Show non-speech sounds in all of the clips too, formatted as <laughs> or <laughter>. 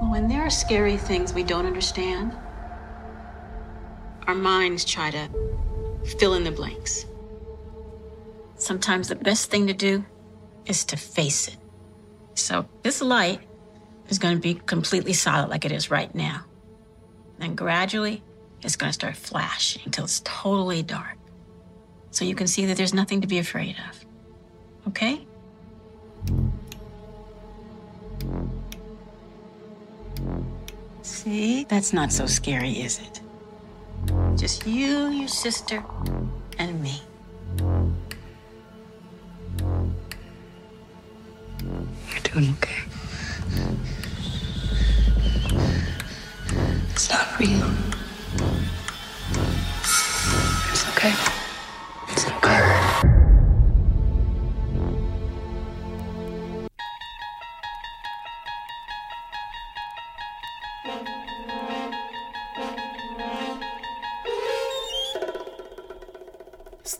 When there are scary things we don't understand, our minds try to fill in the blanks. Sometimes the best thing to do is to face it. So this light is going to be completely solid like it is right now. Then gradually, it's going to start flashing until it's totally dark. So you can see that there's nothing to be afraid of. Okay? See? That's not so scary, is it? Just you, your sister, and me. You're doing okay. It's not real. It's okay.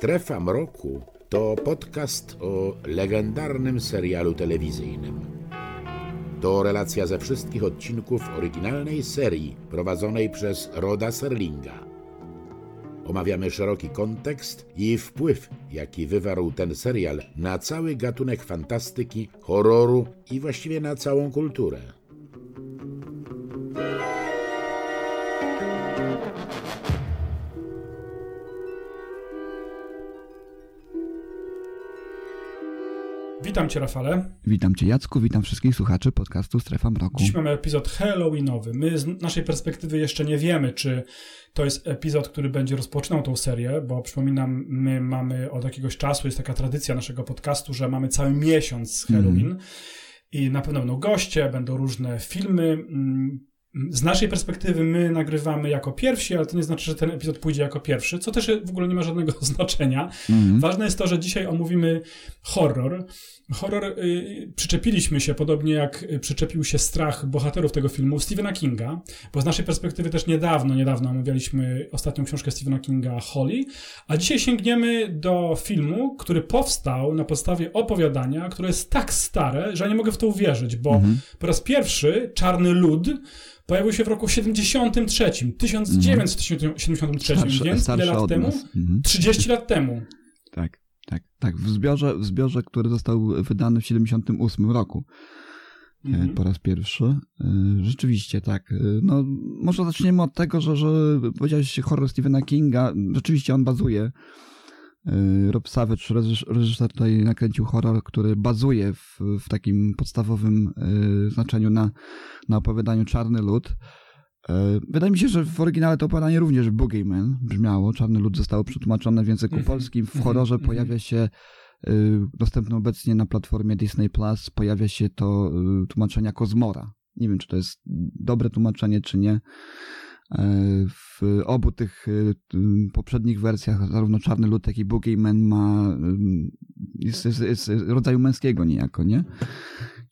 Strefa Mroku to podcast o legendarnym serialu telewizyjnym. To relacja ze wszystkich odcinków oryginalnej serii prowadzonej przez Roda Serlinga. Omawiamy szeroki kontekst i wpływ, jaki wywarł ten serial na cały gatunek fantastyki, horroru i właściwie na całą kulturę. Witam Cię, Rafale. Witam Cię, Jacku, witam wszystkich słuchaczy podcastu Strefa Mroku. Dziś mamy epizod Halloweenowy. My z naszej perspektywy jeszcze nie wiemy, czy to jest epizod, który będzie rozpoczynał tą serię, bo przypominam, my mamy od jakiegoś czasu, jest taka tradycja naszego podcastu, że mamy cały miesiąc Halloween mm. i na pewno będą goście, będą różne filmy. Mm, z naszej perspektywy my nagrywamy jako pierwsi, ale to nie znaczy, że ten epizod pójdzie jako pierwszy, co też w ogóle nie ma żadnego <laughs> znaczenia. Mm. Ważne jest to, że dzisiaj omówimy horror. Horror y, przyczepiliśmy się, podobnie jak przyczepił się strach bohaterów tego filmu, Stephena Kinga, bo z naszej perspektywy też niedawno, niedawno omawialiśmy ostatnią książkę Stephena Kinga, Holly, a dzisiaj sięgniemy do filmu, który powstał na podstawie opowiadania, które jest tak stare, że ja nie mogę w to uwierzyć, bo mm po raz pierwszy Czarny Lud pojawił się w roku 73, 1973, mm. więc ile lat temu? Mm -hmm. 30 lat temu. Tak. Tak, tak. W zbiorze, w zbiorze, który został wydany w 78 roku. Mhm. Po raz pierwszy. E, rzeczywiście, tak. E, no, może zaczniemy od tego, że, że powiedziałeś horror Stephena Kinga. Rzeczywiście on bazuje. E, Rob Savage, reżyser tutaj nakręcił horror, który bazuje w, w takim podstawowym znaczeniu na, na opowiadaniu Czarny Lud. E, wydaje mi się, że w oryginale to opowiadanie również Boogeyman brzmiało. Czarny lud zostało przetłumaczone w języku mhm. polskim. W horrorze mhm. pojawia się e, dostępny obecnie na platformie Disney Plus pojawia się to tłumaczenie jako zmora. Nie wiem, czy to jest dobre tłumaczenie, czy nie. W obu tych poprzednich wersjach, zarówno Czarny Lud, jak i Boogeyman ma jest, jest, jest rodzaju męskiego niejako, nie?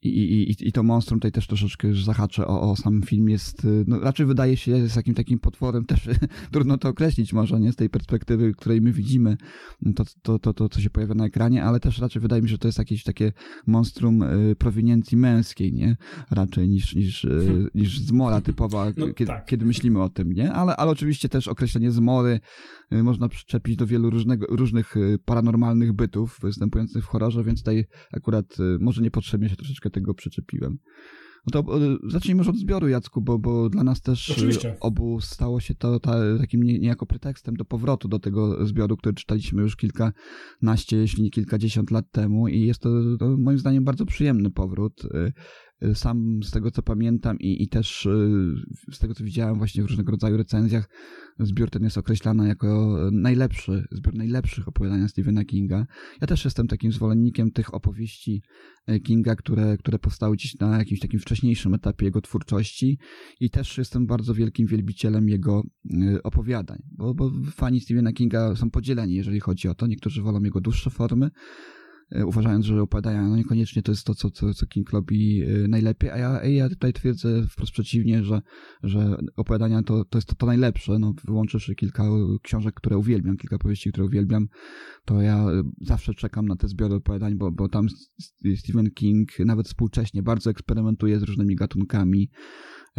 I, i, i to monstrum tutaj też troszeczkę zahaczę o, o sam film jest, y, no raczej wydaje się jest takim takim potworem, też <laughs> trudno to określić może, nie, z tej perspektywy, której my widzimy to, to, to, to, co się pojawia na ekranie, ale też raczej wydaje mi się, że to jest jakieś takie monstrum y, prowiniencji męskiej, nie, raczej niż, niż, y, hmm. niż zmora typowa, no, kiedy, tak. kiedy myślimy o tym, nie, ale, ale oczywiście też określenie zmory można przyczepić do wielu różnego, różnych paranormalnych bytów występujących w horrorze, więc tutaj akurat może niepotrzebnie się troszeczkę troszeczkę tego przyczepiłem. No to e, zacznijmy już od zbioru, Jacku, bo, bo dla nas też Oczywiście. obu stało się to ta, takim niejako pretekstem do powrotu do tego zbioru, który czytaliśmy już kilkanaście, jeśli nie kilkadziesiąt lat temu i jest to, to moim zdaniem bardzo przyjemny powrót. E, e, sam z tego co pamiętam i, i też z tego co widziałem właśnie w różnego rodzaju recenzjach, zbiór ten jest określany jako najlepszy, zbiór najlepszych opowiadania Stephena Kinga. Ja też jestem takim zwolennikiem tych opowieści e, Kinga, które, które powstały gdzieś na jakimś takim wcześniejszym etapie jego twórczości i też jestem bardzo wielkim wielbicielem jego e, opowiadań, bo, bo fani Stephena Kinga są podzieleni, jeżeli chodzi o to. Niektórzy wolą jego dłuższe formy, E, uważając, że opowiadania no niekoniecznie to jest to, co, co, co King robi e, najlepiej, a ja, ja tutaj twierdzę wprost przeciwnie, że, że opowiadania to, to jest to, to najlepsze, no wyłączywszy kilka książek, które uwielbiam, kilka powieści, które uwielbiam, to ja zawsze czekam na te zbiory opowiadań, bo, bo tam Stephen King nawet współcześnie bardzo eksperymentuje z różnymi gatunkami,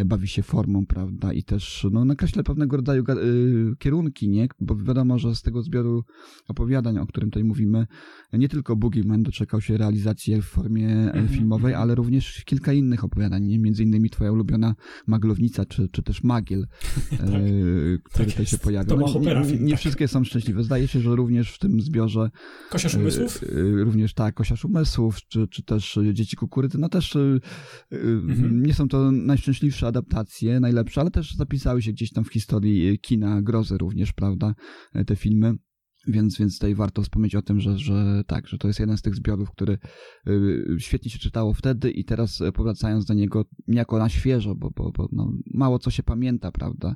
bawi się formą, prawda, i też no, nakreśla pewnego rodzaju y, kierunki, nie? Bo wiadomo, że z tego zbioru opowiadań, o którym tutaj mówimy, nie tylko Boogeyman doczekał się realizacji w formie mm -hmm. filmowej, ale również kilka innych opowiadań, nie? między innymi twoja ulubiona Maglownica, czy, czy też Magiel, <laughs> tak, który tak tutaj się pojawia. No, nie, nie tak. wszystkie są szczęśliwe. Zdaje się, że również w tym zbiorze Kosiarz Umysłów? Również tak, Kosiarz Umysłów, czy, czy też Dzieci Kukurydzy, no też mhm. nie są to najszczęśliwsze adaptacje, najlepsze, ale też zapisały się gdzieś tam w historii kina grozy również, prawda, te filmy. Więc, więc tutaj warto wspomnieć o tym, że, że tak, że to jest jeden z tych zbiorów, który y, świetnie się czytało wtedy i teraz powracając do niego niejako na świeżo, bo, bo, bo no, mało co się pamięta, prawda,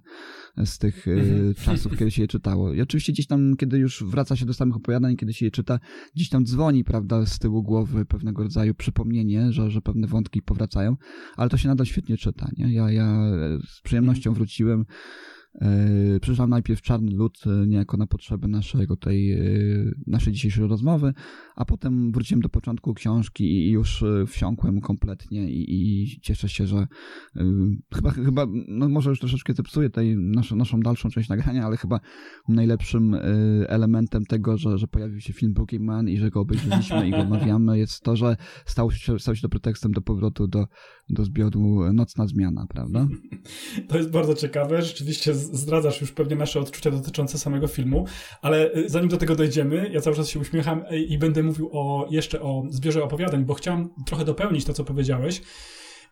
z tych y, <laughs> czasów, kiedy się je czytało. I oczywiście gdzieś tam, kiedy już wraca się do samych opowiadań, kiedy się je czyta, gdzieś tam dzwoni, prawda, z tyłu głowy pewnego rodzaju przypomnienie, że, że pewne wątki powracają, ale to się nadal świetnie czyta, nie? Ja, ja z przyjemnością wróciłem Yy, przeczytałem najpierw Czarny Lud yy, niejako na potrzeby naszego tej, yy, naszej dzisiejszej rozmowy, a potem wróciłem do początku książki i już wsiąkłem kompletnie i, i cieszę się, że chyba, chyba no może już troszeczkę zepsuję tej naszą, naszą dalszą część nagrania, ale chyba najlepszym elementem tego, że, że pojawił się film Pokémon i że go obejrzeliśmy i go omawiamy jest to, że stał się, stał się to pretekstem do powrotu do, do zbioru Nocna Zmiana, prawda? To jest bardzo ciekawe. Rzeczywiście zdradzasz już pewnie nasze odczucia dotyczące samego filmu, ale y, zanim do tego dojdziemy, ja cały czas się uśmiecham y, i będę mówił o, jeszcze o zbiorze opowiadań, bo chciałem trochę dopełnić to, co powiedziałeś.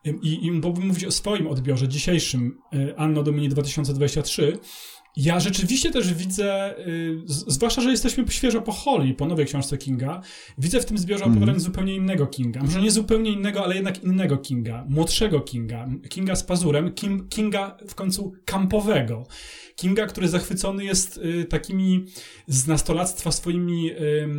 I, i bo mówić o swoim odbiorze dzisiejszym y, Anno Domini 2023 ja rzeczywiście też widzę, y, zwłaszcza, że jesteśmy świeżo po Holly, po nowej książce Kinga, widzę w tym zbiorze opowiadań mm. zupełnie innego Kinga. Może nie zupełnie innego, ale jednak innego Kinga, młodszego Kinga, Kinga z pazurem, Kim, Kinga w końcu kampowego. Kinga, który zachwycony jest y, takimi z nastolactwa swoimi y,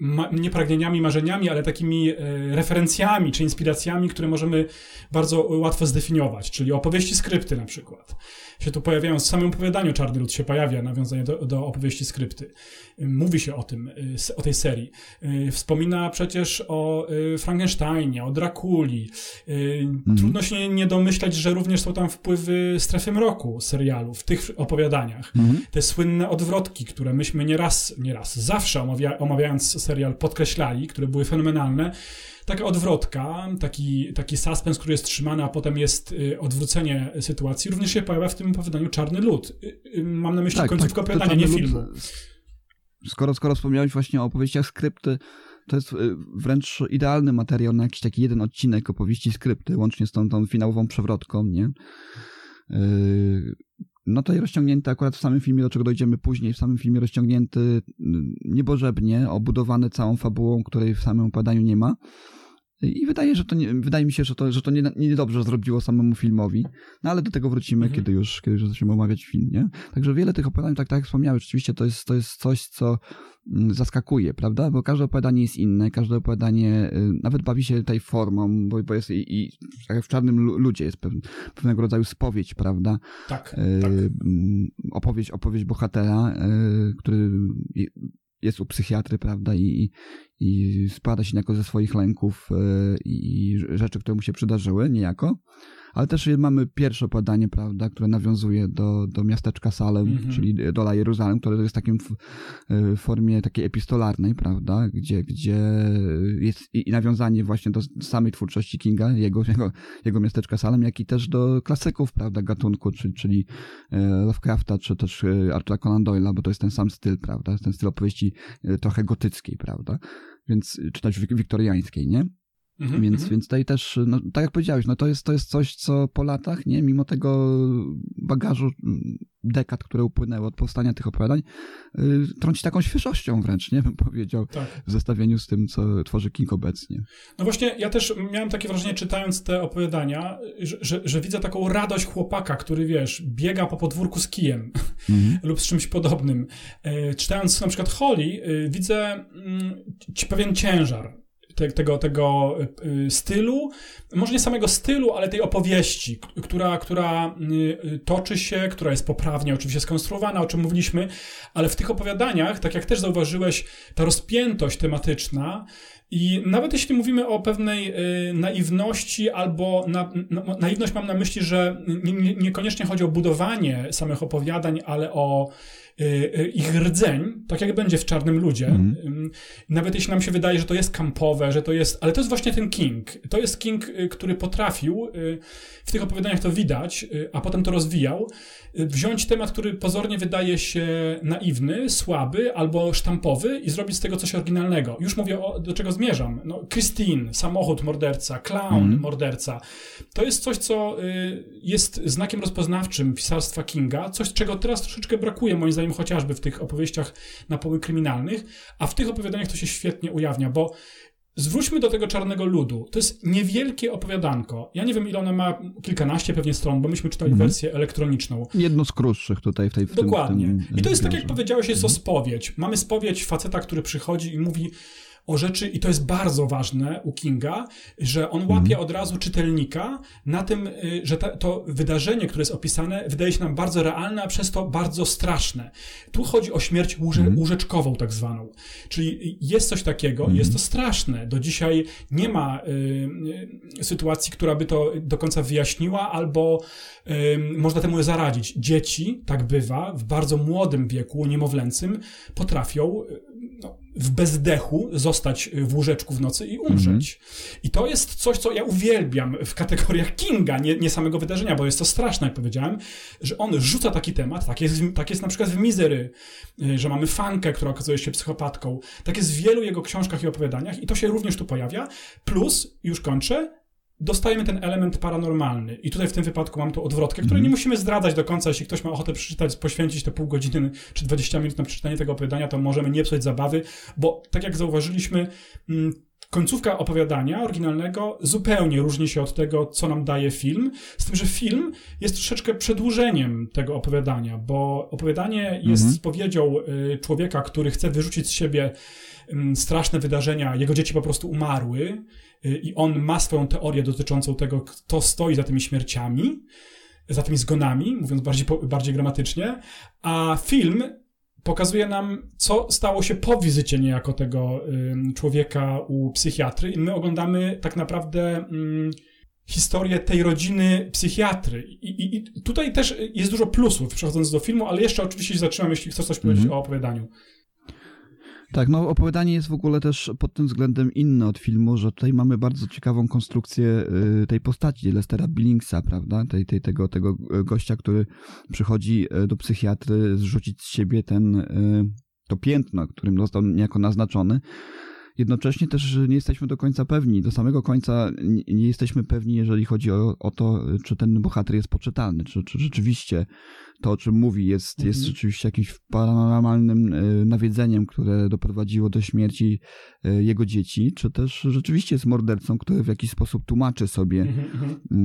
ma, nie pragnieniami, marzeniami, ale takimi e, referencjami czy inspiracjami, które możemy bardzo łatwo zdefiniować, czyli opowieści skrypty na przykład. Się tu pojawiają, w samym opowiadaniu Czarny Lud się pojawia nawiązanie do, do opowieści skrypty. Mówi się o tym, e, o tej serii. E, wspomina przecież o e, Frankensteinie, o Drakuli. Mhm. Trudno się nie domyślać, że również są tam wpływy strefy mroku serialu w tych opowiadaniach. Mhm. Te słynne odwrotki, które myśmy nieraz, nieraz, zawsze omawia, omawiając serial podkreślali, które były fenomenalne. Taka odwrotka, taki, taki suspens, który jest trzymany, a potem jest y, odwrócenie sytuacji, również się pojawia w tym opowiadaniu Czarny Lud. Y, y, mam na myśli tak, końcówkę tak, opowiadania, nie filmu. Skoro, skoro wspomniałeś właśnie o opowieściach skrypty, to jest wręcz idealny materiał na jakiś taki jeden odcinek opowieści skrypty, łącznie z tą, tą finałową przewrotką, nie? no to jest rozciągnięty akurat w samym filmie, do czego dojdziemy później, w samym filmie rozciągnięty mm, niebożebnie, obudowany całą fabułą, której w samym opadaniu nie ma. I wydaje, że to nie, wydaje mi się, że to, że to nie, nie dobrze zrobiło samemu filmowi, no ale do tego wrócimy, mhm. kiedy już, kiedy już zaczniemy omawiać film, nie? Także wiele tych opowiadań, tak, tak jak wspomniałem, rzeczywiście to jest, to jest coś, co mm, zaskakuje, prawda? Bo każde opowiadanie jest inne, każde opowiadanie y, nawet bawi się tej formą, bo, bo jest i, i tak jak w Czarnym Ludzie jest pewnego rodzaju spowiedź, prawda? Tak, y, tak. Mm, opowieść, opowieść bohatera, y, który jest u psychiatry, prawda, i, i spada się niejako ze swoich lęków e, i rzeczy, które mu się przydarzyły, niejako ale też mamy pierwsze opowiadanie, prawda, które nawiązuje do, do miasteczka Salem, mm -hmm. czyli Dola Jeruzalem, które jest takim w, w, formie takiej epistolarnej, prawda, gdzie, gdzie jest i nawiązanie właśnie do samej twórczości Kinga, jego, <laughs> jego, jego miasteczka Salem, jak i też do klasyków, prawda, gatunku, czyli, czyli e, Lovecrafta, czy też e, Artura Conan Doyle'a, bo to jest ten sam styl, prawda, ten styl opowieści e, trochę gotyckiej, prawda, więc, czy też wiktoriańskiej, nie? Mm-hmm, więc, mm-hmm. więc tutaj też, no, tak jak powiedziałeś, no to jest, to jest coś, co po latach, nie, mimo tego bagażu mm, dekad, które upłynęły od powstania tych opowiadań, yy, trąci taką świeżością wręcz, nie bym powiedział, tak. w zestawieniu z tym, co tworzy King obecnie. No właśnie, ja też miałem takie wrażenie, czytając te opowiadania, że, że, że widzę taką radość chłopaka, który, wiesz, biega po podwórku z kijem mm-hmm. <laughs> lub z czymś podobnym. Yy, czytając na przykład Holly, yy, widzę yy, pewien ciężar te, tego, tego y, stylu, może nie samego stylu, ale tej opowieści, która, która y, toczy się, która jest poprawnie oczywiście skonstruowana, o czym mówiliśmy, ale w tych opowiadaniach, tak jak też zauważyłeś, ta rozpiętość tematyczna I nawet jeśli mówimy o pewnej y, naiwności, albo na, na, naiwność mam na myśli, że nie, nie, niekoniecznie chodzi o budowanie samych opowiadań, ale o y, y, ich rdzeń, tak jak będzie w Czarnym Ludzie. Mm. Nawet jeśli nam się wydaje, że to jest kampowe, że to jest. Ale to jest właśnie ten King. To jest King, y, który potrafił, y, w tych opowiadaniach to widać, a potem to rozwijał, wziąć temat, który pozornie wydaje się naiwny, słaby albo sztampowy i zrobić z tego coś oryginalnego. Już mówię, o, do czego zmierzam. No, Christine, samochód morderca, clown mm. morderca. To jest coś, co y, jest znakiem rozpoznawczym pisarstwa Kinga, coś, czego teraz troszeczkę brakuje, moim zdaniem, chociażby w tych opowieściach na poły kryminalnych, a w tych opowiadaniach to się świetnie ujawnia, bo Zwróćmy do tego czarnego ludu. To jest niewielkie opowiadanko. Ja nie wiem, ile ono ma, kilkanaście pewnie stron, bo myśmy czytali mm. wersję elektroniczną. Jedno z krótszych tutaj w tej w Dokładnie. Tym, w tym I to jest, tak jak powiedziałeś, jest mm. o spowiedź. Mamy spowiedź faceta, który przychodzi i mówi o rzeczy, i to jest bardzo ważne u Kinga, że on łapie mhm. od razu czytelnika na tym, y, że to wydarzenie, które jest opisane, wydaje się nam bardzo realne, a przez to bardzo straszne. Tu chodzi o śmierć łóże, mm. łóżeczkową, tak zwaną. Czyli jest coś takiego, mm. jest to straszne. Do dzisiaj nie ma y, y, sytuacji, która by to do końca wyjaśniła, albo y, można temu zaradzić. Dzieci, tak bywa, w bardzo młodym wieku, niemowlęcym, potrafią y, w bezdechu zostać w łóżeczku w nocy i umrzeć. Mm -hmm. I to jest coś, co ja uwielbiam w kategoriach Kinga, nie, nie, samego wydarzenia, bo jest to straszne, jak powiedziałem, że on rzuca taki temat, tak jest, tak jest na przykład w Misery, y, że mamy fankę, która okazuje się psychopatką. Tak jest w wielu jego książkach i opowiadaniach i to się również tu pojawia. Plus, już kończę, dostajemy ten element paranormalny. I tutaj w tym wypadku mam tą odwrotkę, której nie mhm. musimy zdradzać do końca. Jeśli ktoś ma ochotę przeczytać, poświęcić te pół godziny czy 20 minut na przeczytanie tego opowiadania, to możemy nie psuć zabawy, bo tak jak zauważyliśmy, mm, końcówka opowiadania oryginalnego zupełnie różni się od tego, co nam daje film, z tym, że film jest troszeczkę przedłużeniem tego opowiadania, bo opowiadanie jest mhm. spowiedzią y, człowieka, który chce wyrzucić z siebie mm, straszne wydarzenia, jego dzieci po prostu umarły, Y, i on ma swoją teorię dotyczącą tego, kto stoi za tymi śmierciami, za tymi zgonami, mówiąc bardziej, bardziej gramatycznie, a film pokazuje nam, co stało się po wizycie niejako tego człowieka u psychiatry i my oglądamy tak naprawdę historię tej rodziny psychiatry. I, i, I, tutaj też jest dużo plusów, przechodząc do filmu, ale jeszcze oczywiście się zatrzymam, jeśli chcesz coś powiedzieć mm -hmm. o opowiadaniu. Tak, no opowiadanie jest w ogóle też pod tym względem inne od filmu, że tutaj mamy bardzo ciekawą konstrukcję y, tej postaci Lestera Billingsa, prawda? Tej, tej, tego, tego gościa, który przychodzi y, do psychiatry zrzucić z siebie ten, y, to piętno, którym został niejako naznaczony. Jednocześnie też nie jesteśmy do końca pewni, do samego końca nie jesteśmy pewni, jeżeli chodzi o, o to, czy ten bohater jest poczytalny, czy, czy rzeczywiście to, o czym mówi, jest, mhm. jest rzeczywiście jakimś paranormalnym e, nawiedzeniem, które doprowadziło do śmierci e, jego dzieci, czy też rzeczywiście jest mordercą, który w jakiś sposób tłumaczy sobie mhm, mhm. E,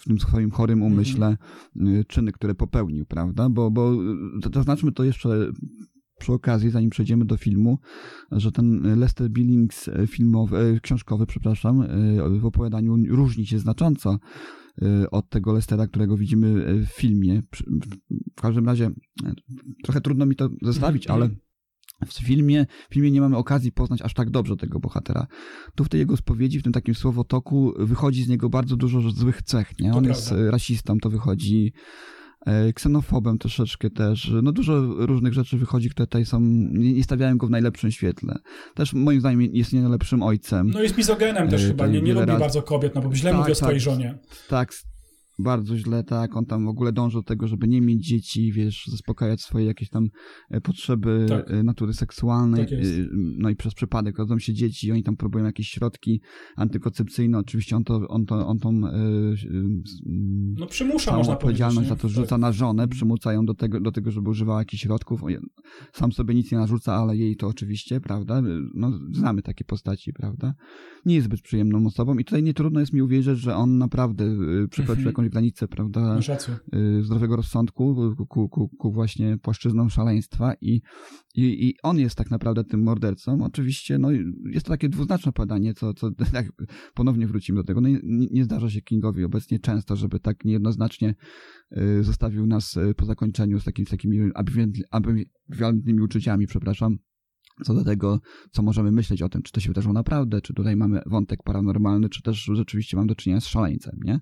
w tym swoim chorym umyśle czyny, które popełnił, prawda? Bo, bo zaznaczmy to jeszcze przy okazji, zanim przejdziemy do filmu, że ten Lester Billings filmowy, książkowy, przepraszam, w opowiadaniu różni się znacząco od tego Lestera, którego widzimy w filmie. W każdym razie e, trochę trudno mi to zestawić, ale w filmie, w filmie nie mamy okazji poznać aż tak dobrze tego bohatera. Tu w tej jego spowiedzi, w tym takim słowotoku wychodzi z niego bardzo dużo złych cech, nie? On jest rasistą, to wychodzi E, ksenofobem troszeczkę też. No dużo różnych rzeczy wychodzi, które tutaj są, nie stawiają go w najlepszym świetle. Też moim zdaniem jest nie najlepszym ojcem. No jest mizogenem też e, chyba, nie, nie lubi bardzo kobiet, no bo źle tak, mówi o swojej tak, żonie. Tak, bardzo źle, tak, on tam w ogóle dąży do tego, żeby nie mieć dzieci, wiesz, zaspokajać swoje jakieś tam e, potrzeby tak. E, natury seksualnej, tak no i przez przypadek rodzą się dzieci, oni tam próbują jakieś środki antykoncepcyjne, oczywiście on to, on to, on tą no przymusza, można odpowiedzialność za to rzuca tak. na żonę, przymucają do tego, do tego, żeby używała jakichś środków, sam sobie nic nie narzuca, ale jej to oczywiście, prawda, no znamy takie postaci, prawda, nie jest zbyt przyjemną osobą i tutaj nie trudno jest mi uwierzyć, że on naprawdę przekroczył mhm. jakąś jakąś granicę, prawda, y, zdrowego rozsądku ku, ku, ku właśnie płaszczyznom szaleństwa i, i, i on jest tak naprawdę tym mordercą. Oczywiście, no, jest to takie dwuznaczne podanie, co, co <laughs> tak, ponownie wrócimy do tego. No, nie, nie zdarza się Kingowi obecnie często, żeby tak niejednoznacznie y, zostawił nas y, po zakończeniu z, takim, z takimi ambiwalentnymi uczuciami, przepraszam, co do tego, co możemy myśleć o tym, czy to się wydarzyło naprawdę, czy tutaj mamy wątek paranormalny, czy też rzeczywiście mam do czynienia z szaleńcem, nie?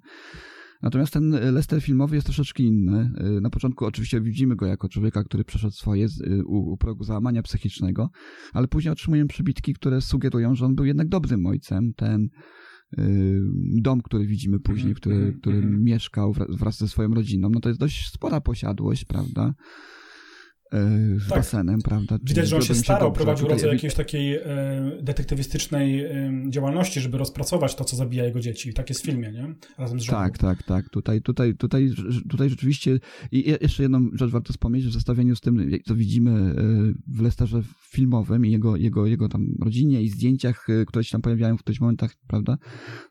Natomiast ten Lester filmowy jest troszeczkę inny. Na początku oczywiście widzimy go jako człowieka, który przeszedł swoje u, u progu załamania psychicznego, ale później otrzymujemy przybitki, które sugerują, że on był jednak dobrym ojcem. Ten dom, który widzimy później, w który, Mhm, którym mhm. mieszkał wraz, wraz ze swoją rodziną, no to jest dość spora posiadłość, prawda? E, Z Tak. basenem, prawda? Widać, że on się starał, dobrze. prowadził rodzaj jakiejś takiej e, detektywistycznej e, działalności, żeby rozpracować to, co zabija jego dzieci. Tak jest w filmie, nie? Razem z żoną. Tak, tak, tak. Tutaj, tutaj, tutaj, tutaj rzeczywiście. I je- jeszcze jedną rzecz warto wspomnieć, że w zestawieniu z tym, co widzimy e, w Lesterze filmowym i jego, jego, jego tam rodzinie i zdjęciach, e, które się tam pojawiają w których momentach, prawda,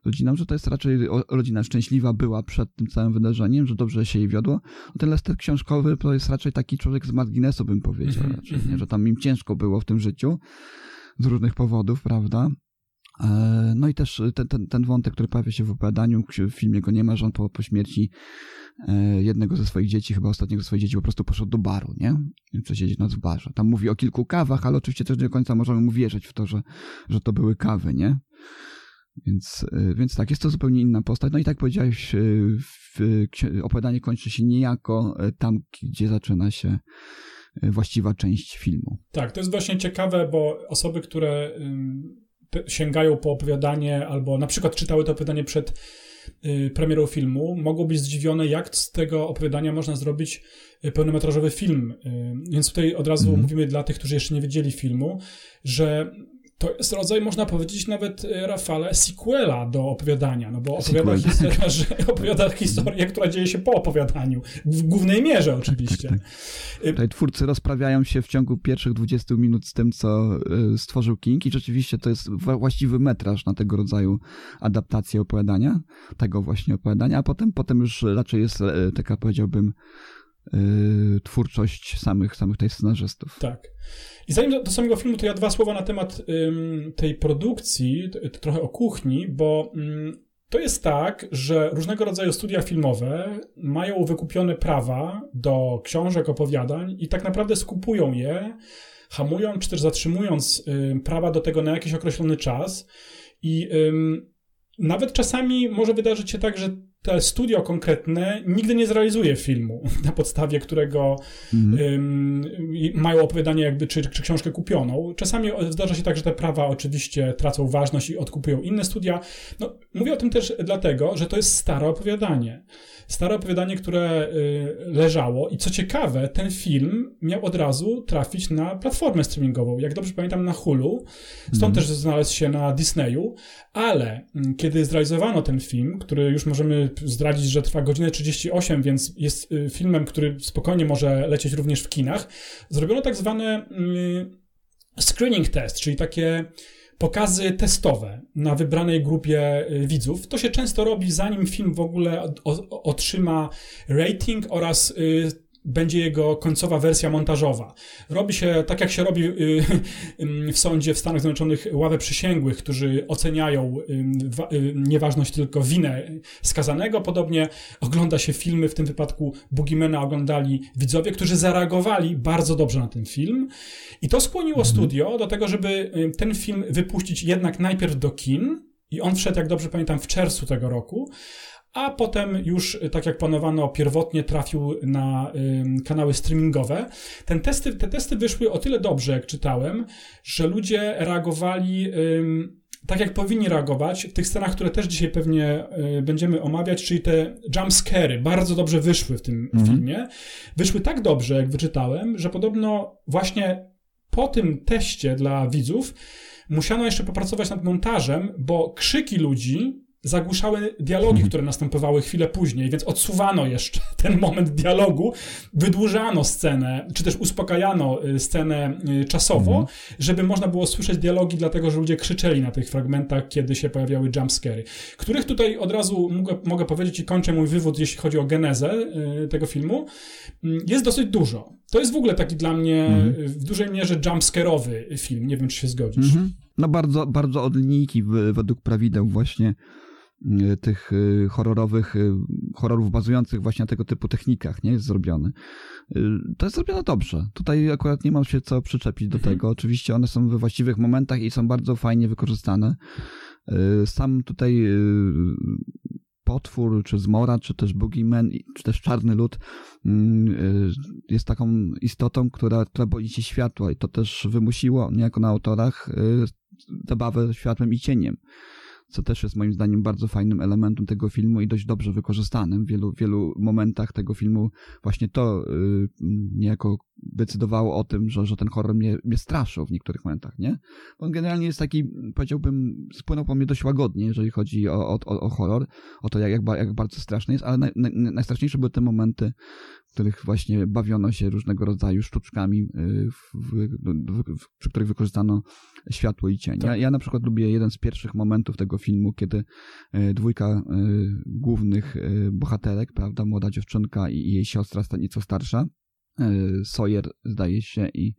rodziną, że to jest raczej rodzina szczęśliwa była przed tym całym wydarzeniem, że dobrze się jej wiodło. No ten Lester książkowy to jest raczej taki człowiek z marginesu, bym powiedział, Mhm, raczej, mhm. że tam im ciężko było w tym życiu z różnych powodów, prawda? E, No i też ten, ten, ten wątek, który pojawia się w opowiadaniu, w filmie go nie ma, że on po, po śmierci e, jednego ze swoich dzieci, chyba ostatniego ze swoich dzieci, po prostu poszedł do baru, nie? Przesiedzieć noc w barze. Tam mówi o kilku kawach, ale oczywiście też nie do końca możemy mu wierzyć w to, że, że to były kawy, nie? Więc, e, więc tak, jest to zupełnie inna postać. No i tak powiedziałeś, opowiadanie kończy się niejako tam, gdzie zaczyna się właściwa część filmu. Tak, to jest właśnie ciekawe, bo osoby, które sięgają po opowiadanie albo na przykład czytały to opowiadanie przed y, premierą filmu, mogą być zdziwione, jak z tego opowiadania można zrobić y, pełnometrażowy film. Y, Więc tutaj od razu Mhm. mówimy dla tych, którzy jeszcze nie widzieli filmu, że to jest rodzaj, można powiedzieć nawet, y, Rafale, sequela do opowiadania, no bo opowiada, Sequel. historię, <laughs> że opowiada historię, która dzieje się po opowiadaniu, w głównej mierze oczywiście. tak. Tutaj twórcy rozprawiają się w ciągu pierwszych 20 minut z tym, co y, stworzył King i rzeczywiście to jest właściwy metraż na tego rodzaju adaptację opowiadania, tego właśnie opowiadania, a potem, potem już raczej jest e, taka, powiedziałbym, y, twórczość samych, samych tych scenarzystów. Tak. I zanim do, do samego filmu, to ja dwa słowa na temat ym, tej produkcji, trochę o kuchni, bo ym, to jest tak, że różnego rodzaju studia filmowe mają wykupione prawa do książek, opowiadań i tak naprawdę skupują je, hamują czy też zatrzymując ym, prawa do tego na jakiś określony czas. I nawet czasami może wydarzyć się tak, że te studio konkretne nigdy nie zrealizuje filmu, <laughs> na podstawie którego i mają opowiadanie jakby, czy, czy książkę kupioną. Czasami zdarza się tak, że te prawa oczywiście tracą ważność i odkupują inne studia. No, mówię o tym też dlatego, że to jest stare opowiadanie. Stare opowiadanie, które y, leżało i co ciekawe, ten film miał od razu trafić na platformę streamingową. Jak dobrze pamiętam, na Hulu. Stąd też znalazł się na Disneyu, ale mm, kiedy zrealizowano ten film, który już możemy zdradzić, że trwa godzinę 38, więc jest y, filmem, który spokojnie może lecieć również w kinach, zrobiono tak zwane mm, screening test, czyli takie pokazy testowe na wybranej grupie y, widzów. To się często robi zanim film w ogóle otrzyma rating oraz y, będzie jego końcowa wersja montażowa. Robi się tak, jak się robi y, <laughs> w sądzie w Stanach Zjednoczonych ławę przysięgłych, którzy oceniają y, wa- nieważność tylko winę skazanego. Podobnie ogląda się filmy, w tym wypadku Boogiemana oglądali widzowie, którzy zareagowali bardzo dobrze na ten film. I to skłoniło studio do tego, żeby y, ten film wypuścić jednak najpierw do kin. I on wszedł, jak dobrze pamiętam, w czerwcu tego roku. A potem już, y, tak jak planowano, pierwotnie trafił na ym, kanały streamingowe. Ten testy, te testy wyszły o tyle dobrze, jak czytałem, że ludzie reagowali ym, tak, jak powinni reagować w tych scenach, które też dzisiaj pewnie y, będziemy omawiać, czyli te jumpscary bardzo dobrze wyszły w tym Mhm. filmie. Wyszły tak dobrze, jak wyczytałem, że podobno właśnie po tym teście dla widzów musiano jeszcze popracować nad montażem, bo krzyki ludzi zagłuszały dialogi, które następowały chwilę później, więc odsuwano jeszcze <laughs> ten moment dialogu, wydłużano scenę, czy też uspokajano y, scenę y, czasowo, żeby można było słyszeć dialogi, dlatego że ludzie krzyczeli na tych fragmentach, kiedy się pojawiały jumpscary, których tutaj od razu mogę, mogę powiedzieć i kończę mój wywód, jeśli chodzi o genezę y, tego filmu, mm, jest dosyć dużo. To jest w ogóle taki dla mnie y, w dużej mierze jumpscare'owy film, nie wiem, czy się zgodzisz. Mhm. No bardzo, bardzo od linijki według prawideł właśnie tych y, horrorowych y, horrorów bazujących właśnie na tego typu technikach, nie, jest zrobiony. To jest zrobione dobrze. Tutaj akurat nie mam się co przyczepić do mhm. tego. Oczywiście one są we właściwych momentach i są bardzo fajnie wykorzystane. Sam tutaj potwór, czy zmora, czy też boogeyman, czy też czarny lud mm, y, jest taką istotą, która, która boi się światła i to też wymusiło niejako na autorach y, zabawę światłem i cieniem co też jest moim zdaniem bardzo fajnym elementem tego filmu i dość dobrze wykorzystanym. W wielu, wielu momentach tego filmu właśnie to yy, niejako decydowało o tym, że, że ten horror mnie, mnie straszył w niektórych momentach, nie? On generalnie jest taki, powiedziałbym, spłynął po mnie dość łagodnie, jeżeli chodzi o, o, o horror, o to, jak, jak, jak bardzo straszny jest, ale naj, naj, najstraszniejsze były te momenty, których właśnie bawiono się różnego rodzaju sztuczkami, y, w, w, w, przy których wykorzystano światło i cień. Tak. Ja, ja na przykład lubię jeden z pierwszych momentów tego filmu, kiedy y, dwójka y, głównych bohaterek, prawda, młoda dziewczynka i jej siostra nieco starsza, Sawyer zdaje się i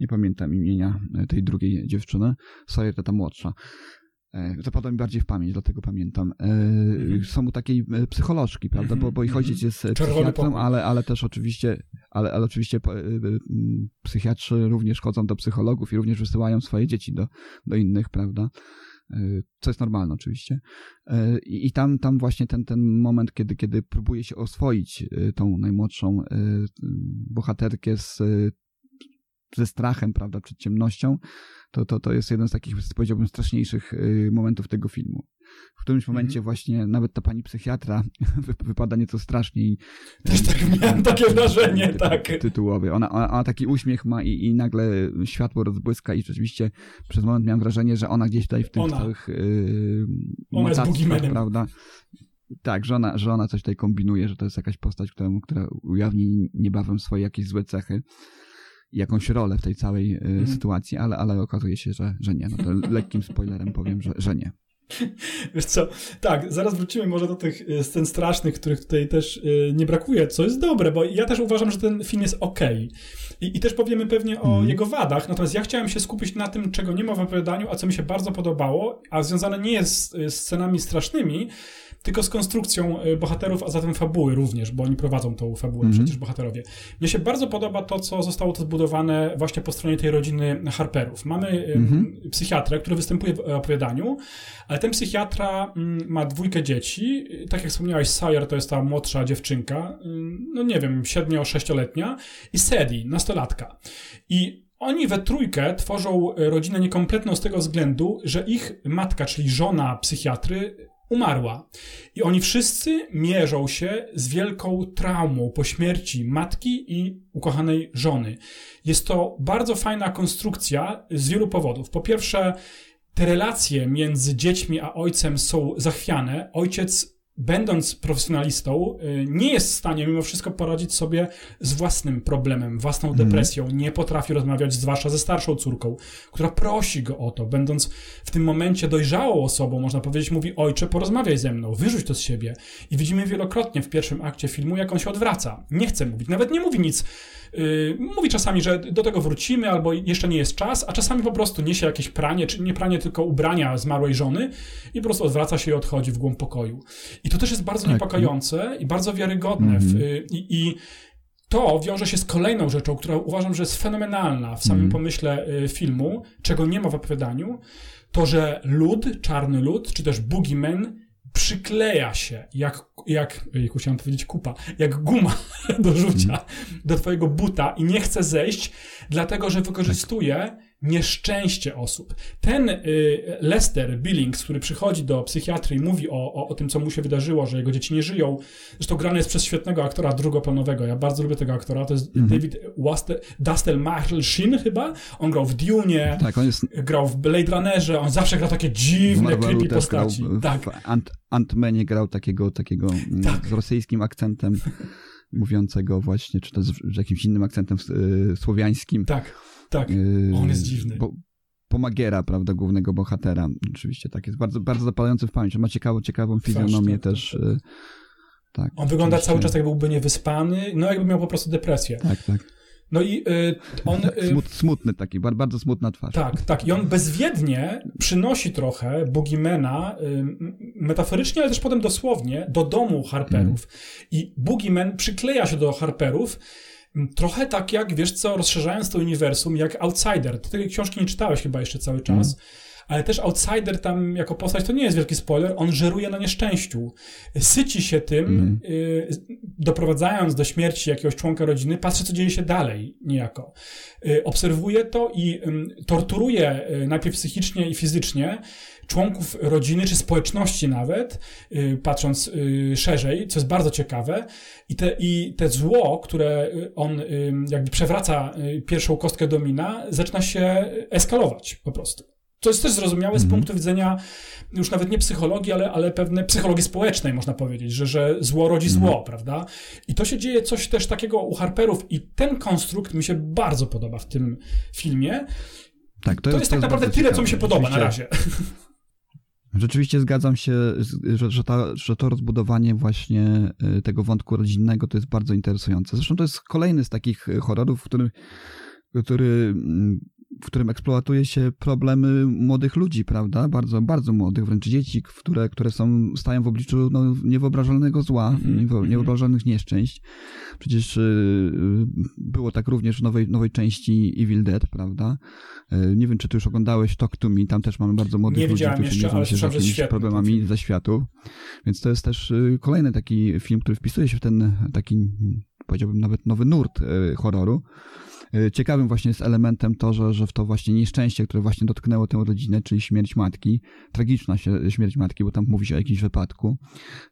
nie pamiętam imienia tej drugiej dziewczyny, Sawyer ta młodsza. Zapadło e, mi bardziej w pamięć, dlatego pamiętam. Mm. Są mu takiej e, psycholożki, prawda, bo, bo ich mhm. ojciec jest psychiatrą, ale, ale też oczywiście, ale, ale oczywiście psychiatrzy również chodzą do psychologów i również wysyłają swoje dzieci do, do innych, prawda, co jest normalne oczywiście. I, i tam, tam właśnie ten, ten moment, kiedy, kiedy próbuje się oswoić tą najmłodszą bohaterkę z, ze strachem, prawda, przed ciemnością, to, to, to jest jeden z takich, powiedziałbym, straszniejszych y, momentów tego filmu. W którymś mhm. momencie właśnie nawet ta pani psychiatra <laughs> wypada nieco straszniej. Też tak miałem takie wrażenie, ty, tak. Tytułowy. Ona, ona, ona, taki uśmiech ma i, i nagle światło rozbłyska i rzeczywiście przez moment miałem wrażenie, że ona gdzieś tutaj w tych ona. całych yy, ona jest prawda? Tak, że ona, że ona coś tutaj kombinuje, że to jest jakaś postać, która, która ujawni niebawem swoje jakieś złe cechy jakąś rolę w tej całej mm. sytuacji, ale, ale okazuje się, że, że nie. No to lekkim spoilerem powiem, że, że nie. <laughs> Wiesz co, tak, zaraz wrócimy może do tych y, scen strasznych, których tutaj też y, nie brakuje, co jest dobre, bo ja też uważam, że ten film jest ok. I, i też powiemy pewnie o mm. jego wadach, natomiast ja chciałem się skupić na tym, czego nie ma w opowiadaniu, a co mi się bardzo podobało, a związane nie jest z scenami strasznymi, tylko z konstrukcją y, bohaterów, a zatem fabuły również, bo oni prowadzą tą fabułę mm -hmm. przecież bohaterowie. Mnie się bardzo podoba to, co zostało to zbudowane właśnie po stronie tej rodziny Harperów. Mamy mm -hmm. psychiatrę, który występuje w opowiadaniu, ale ten psychiatra mm, ma dwójkę dzieci. Tak jak wspomniałeś, Sawyer to jest ta młodsza dziewczynka, no nie wiem, siedmiu-sześcioletnia i Sadie, nastolatka. I oni we trójkę tworzą rodzinę niekompletną z tego względu, że ich matka, czyli żona psychiatry, umarła. I oni wszyscy mierzą się z wielką traumą po śmierci matki i ukochanej żony. Jest to bardzo fajna konstrukcja z wielu powodów. Po pierwsze, te relacje między dziećmi a ojcem są zachwiane. Ojciec będąc profesjonalistą, y, nie jest w stanie mimo wszystko poradzić sobie z własnym problemem, własną mhm. depresją. Mm. Nie potrafi rozmawiać zwłaszcza ze starszą córką, która prosi go o to, będąc w tym momencie dojrzałą osobą, można powiedzieć, mówi: Ojcze, porozmawiaj ze mną, wyrzuć to z siebie. I widzimy wielokrotnie w pierwszym akcie filmu, jak on się odwraca. Nie chce mówić, nawet nie mówi nic. Yy, mówi czasami, że do tego wrócimy, albo jeszcze nie jest czas, a czasami po prostu niesie jakieś pranie, czy nie pranie, tylko ubrania zmarłej żony i po prostu odwraca się i odchodzi w głąb pokoju. I to też jest bardzo tak. niepokojące i bardzo wiarygodne. Mm w, mhm. i, I to wiąże się z kolejną rzeczą, która uważam, że jest fenomenalna w samym mm. pomyśle y, filmu, czego nie ma w opowiadaniu, to, że lud, czarny lud, czy też boogeyman przykleja się jak, jak jak chciałem powiedzieć kupa, jak guma <laughs> do rzucia mm. do twojego buta i nie chce zejść, dlatego że wykorzystuje nieszczęście osób. Ten y, Lester Billings, który przychodzi do psychiatry i mówi o, o, o, tym, co mu się wydarzyło, że jego dzieci nie żyją, zresztą grany jest przez świetnego aktora drugoplanowego, ja bardzo lubię tego aktora, to jest mm -hmm. David Wastel, Dustel Shin chyba, on grał w Dune, tak, on jest... grał w Blade Runnerze, on zawsze grał takie dziwne, creepy postaci. Grał, tak. Ant Ant-Manie grał takiego, takiego mm, tak. z rosyjskim akcentem <laughs> mówiącego właśnie, czy to z, z jakimś innym akcentem y, słowiańskim. Tak. Tak, yy, on jest dziwny. Bo, Pomagiera, prawda, głównego bohatera. Oczywiście tak, jest bardzo, bardzo zapalający w pamięć. On ma ciekawą, ciekawą fizjonomię tak, też. Tak, tak. tak. On wygląda cały czas jak byłby niewyspany, no jakby miał po prostu depresję. Tak, tak. No i y, on... Y, Smut, smutny taki, bardzo smutna twarz. Tak, tak. I on bezwiednie przynosi trochę Boogiemana, y, metaforycznie, ale też potem dosłownie, do domu Harperów. Mm. I Boogieman przykleja się do Harperów, trochę tak jak, wiesz co, rozszerzając to uniwersum, jak Outsider. Ty tej książki nie czytałeś chyba jeszcze cały czas. Mm ale też Outsider tam jako postać to nie jest wielki spoiler, on żeruje na nieszczęściu. Syci się tym, mm. y, doprowadzając do śmierci jakiegoś członka rodziny, patrzy, co dzieje się dalej niejako. Y, obserwuje to i y, torturuje najpierw psychicznie i fizycznie członków rodziny, czy społeczności nawet, y, patrząc y, szerzej, co jest bardzo ciekawe. I te, I te zło, które on jakby przewraca pierwszą kostkę domina, zaczyna się eskalować po prostu. To jest też zrozumiałe z mhm. punktu widzenia już nawet nie psychologii, ale, ale pewnej psychologii społecznej, można powiedzieć, że, że zło rodzi zło, mhm. prawda? I to się dzieje coś też takiego u Harperów i ten konstrukt mi się bardzo podoba w tym filmie. Tak, to, to jest, jest tak naprawdę tyle, ciekawe. co mi się podoba na razie. <laughs> Rzeczywiście zgadzam się, że, że, ta, że to rozbudowanie właśnie y, tego wątku rodzinnego to jest bardzo interesujące. Zresztą to jest kolejny z takich horrorów, w którym który mm, w którym eksploatuje się problemy młodych ludzi, prawda? Bardzo, bardzo młodych, wręcz dzieci, które, które są, stają w obliczu no, niewyobrażalnego zła, mm-hmm. niewyobrażalnych nieszczęść. Przecież y, było tak również w nowej, nowej części Evil Dead, prawda? Y, nie wiem, czy ty już oglądałeś Talk to Me, tam też mamy bardzo młodych nie ludzi, którzy mierzą się z jakimiś problemami ze światu. Więc to jest też y, kolejny taki film, który wpisuje się w ten taki, powiedziałbym nawet nowy nurt y, horroru. Y, ciekawym właśnie jest elementem to, że, że w to właśnie nieszczęście, które właśnie dotknęło tę rodzinę, czyli śmierć matki, tragiczna śmierć matki, bo tam mówi się o jakimś wypadku,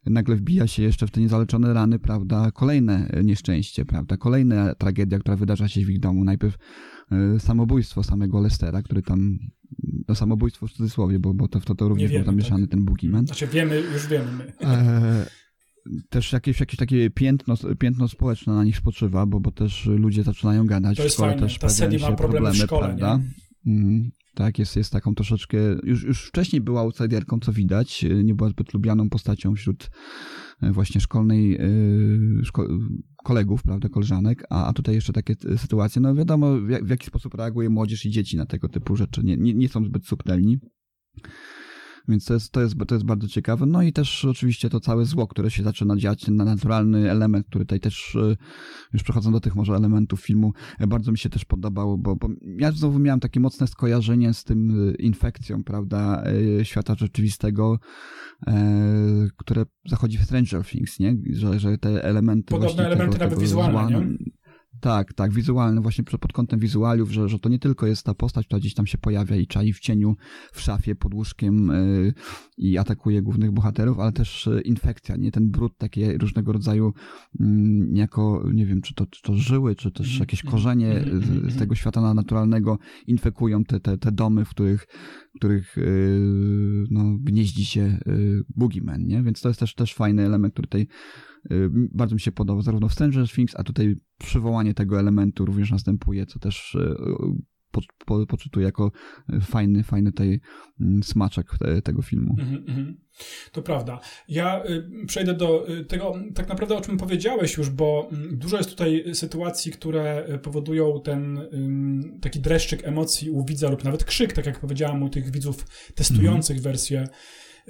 nagle wbija się jeszcze w te niezaleczone rany, prawda, kolejne nieszczęście, prawda, kolejna tragedia, która wydarza się w ich domu. Najpierw y, samobójstwo samego Lestera, który tam no samobójstwo w cudzysłowie, bo, bo to, to, to również wiemy, był zamieszany tak. ten Boogeyman. Znaczy wiemy, już wiemy my. E, też jakieś, jakieś takie piętno, piętno społeczne na nich spoczywa, bo, bo też ludzie zaczynają gadać. To jest w szkole fajne. też Ta Sadie ma problemy, w szkole, prawda? Mm, tak, jest, jest taką troszeczkę, już, już wcześniej była outsiderką, co widać, nie była zbyt lubianą postacią wśród e, właśnie szkolnej, e, szko kolegów, prawda, koleżanek, a, a tutaj jeszcze takie sytuacje, no wiadomo w, w jaki sposób reaguje młodzież i dzieci na tego typu rzeczy, nie, nie, nie są zbyt subtelni. Więc to jest, to, jest, to jest bardzo ciekawe. No i też oczywiście to całe zło, które się zaczyna dziać, ten naturalny element, który tutaj też, e, już przechodząc do tych może elementów filmu, e, bardzo mi się też podobało, bo, bo ja znowu miałem takie mocne skojarzenie z tym e, infekcją, prawda, świata rzeczywistego, które zachodzi w Stranger Things, nie? Że, że te elementy Podobne elementy tego, nawet tego wizualne, zła, nie? Tak, tak, wizualne, właśnie pod kątem wizualiów, że, że to nie tylko jest ta postać, która gdzieś tam się pojawia i czai w cieniu, w szafie, pod łóżkiem yy, i atakuje głównych bohaterów, ale też yy, infekcja, nie? Ten brud, takie różnego rodzaju yy, niejako, nie wiem, czy to, czy to żyły, czy też mhm, jakieś mhm, korzenie mhm, z, z tego świata naturalnego infekują te, te, te domy, w których, w których yy, no, gnieździ się yy, Boogeyman, nie? Więc to jest też, też fajny element, który Y, bardzo mi się podoba zarówno w Stranger Things, a tutaj przywołanie tego elementu również następuje, co też y, po, po, poczytuję jako fajny, fajny tej mm, smaczek tego filmu. Mm -hmm. To prawda. Ja y, przejdę do tego, tak naprawdę o czym powiedziałeś już, bo mm, dużo jest tutaj sytuacji, które powodują ten taki dreszczyk emocji u widza lub nawet krzyk, tak jak powiedziałam u tych widzów testujących mm -hmm. wersję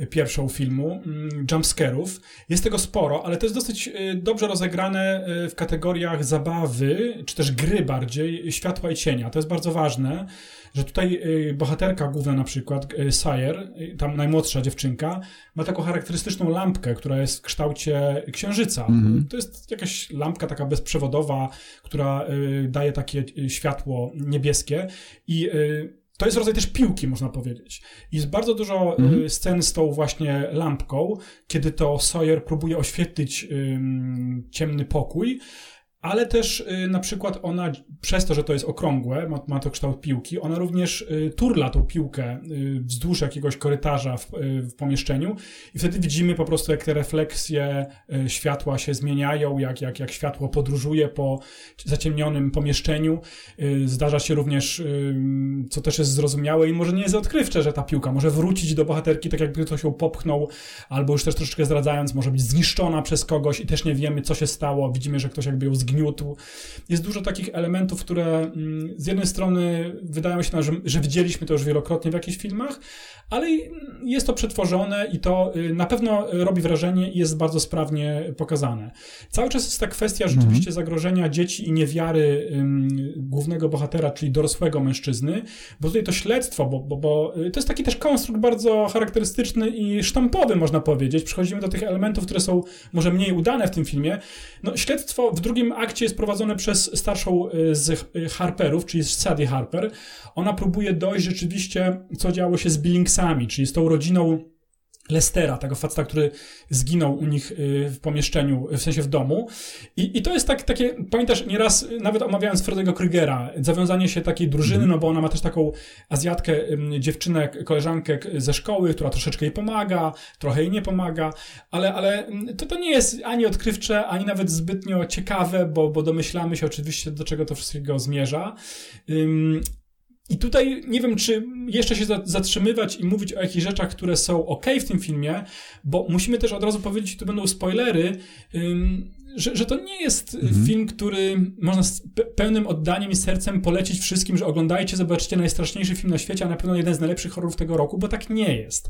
pierwszą filmu, mm, jumpscarów. Jest tego sporo, ale to jest dosyć y, dobrze rozegrane y, w kategoriach zabawy, czy też gry bardziej, światła i cienia. To jest bardzo ważne, że tutaj y, bohaterka główna na przykład, Sire, tam najmłodsza dziewczynka, ma taką charakterystyczną lampkę, która jest w kształcie księżyca. Mm -hmm. To jest jakaś lampka taka bezprzewodowa, która daje takie światło niebieskie i to jest rodzaj też piłki, można powiedzieć. Jest bardzo dużo mm. scen z tą właśnie lampką, kiedy to Sawyer próbuje oświetlić ciemny pokój, ale też y, na przykład ona, przez to, że to jest okrągłe, ma, ma to kształt piłki, ona również y, turla tą piłkę y, wzdłuż jakiegoś korytarza w, w, pomieszczeniu i wtedy widzimy po prostu, jak te refleksje światła się zmieniają, jak, jak, jak światło podróżuje po zaciemnionym pomieszczeniu. Zdarza się również, co też jest zrozumiałe i może nie jest odkrywcze, że ta piłka może wrócić do bohaterki, tak jakby ktoś ją popchnął, albo już też troszeczkę zdradzając, może być zniszczona przez kogoś i też nie wiemy, co się stało. Widzimy, że ktoś jakby ją zginął zgniótł. Jest dużo takich elementów, które mm, z jednej strony wydają się nam, że, że widzieliśmy to już wielokrotnie w jakichś filmach, ale jest to przetworzone i to y, na pewno robi wrażenie i jest bardzo sprawnie pokazane. Cały czas jest ta kwestia mhm. rzeczywiście zagrożenia dzieci i niewiary głównego bohatera, czyli dorosłego mężczyzny, bo tutaj to śledztwo, bo, bo, bo y, to jest taki też konstrukt bardzo charakterystyczny i sztampowy, można powiedzieć. Przechodzimy do tych elementów, które są może mniej udane w tym filmie. No, śledztwo w drugim akcie jest prowadzone przez starszą y, z Harperów, czyli Sadie Harper. Ona próbuje dojść rzeczywiście, co działo się z Billingsami, czyli z tą rodziną Lestera, tego faceta, który zginął u nich y, w pomieszczeniu, w sensie w domu. I, i to jest tak, takie, pamiętasz, nieraz nawet omawiając Fredego Krygera, zawiązanie się takiej drużyny, mm. no bo ona ma też taką Azjatkę, dziewczynę, koleżankę ze szkoły, która troszeczkę jej pomaga, trochę jej nie pomaga, ale, ale to, to nie jest ani odkrywcze, ani nawet zbytnio ciekawe, bo, bo domyślamy się oczywiście, do czego to wszystkiego zmierza. I tutaj nie wiem, czy jeszcze się zatrzymywać i mówić o jakichś rzeczach, które są ok w tym filmie, bo musimy też od razu powiedzieć, tu będą spoilery, że, że to nie jest mhm. film, który można z pełnym oddaniem i sercem polecić wszystkim, że oglądajcie, zobaczycie najstraszniejszy film na świecie, a na pewno jeden z najlepszych horrorów tego roku, bo tak nie jest.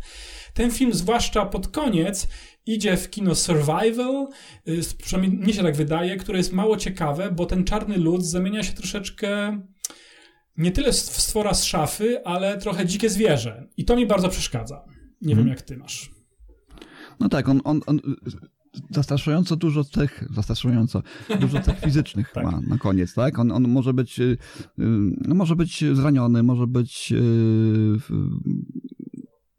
Ten film, zwłaszcza pod koniec, idzie w kino survival, y, przynajmniej mnie się tak wydaje, które jest mało ciekawe, bo ten czarny lud zamienia się troszeczkę nie tyle stwora z szafy, ale trochę dzikie zwierzę. I to mi bardzo przeszkadza. Nie hmm. wiem, mhm. jak ty masz. No tak, on, on, on zastraszająco dużo cech, zastraszająco dużo cech <laughs> fizycznych tak. ma na koniec, tak? On, on może być, y, y, no może być zraniony, może być y,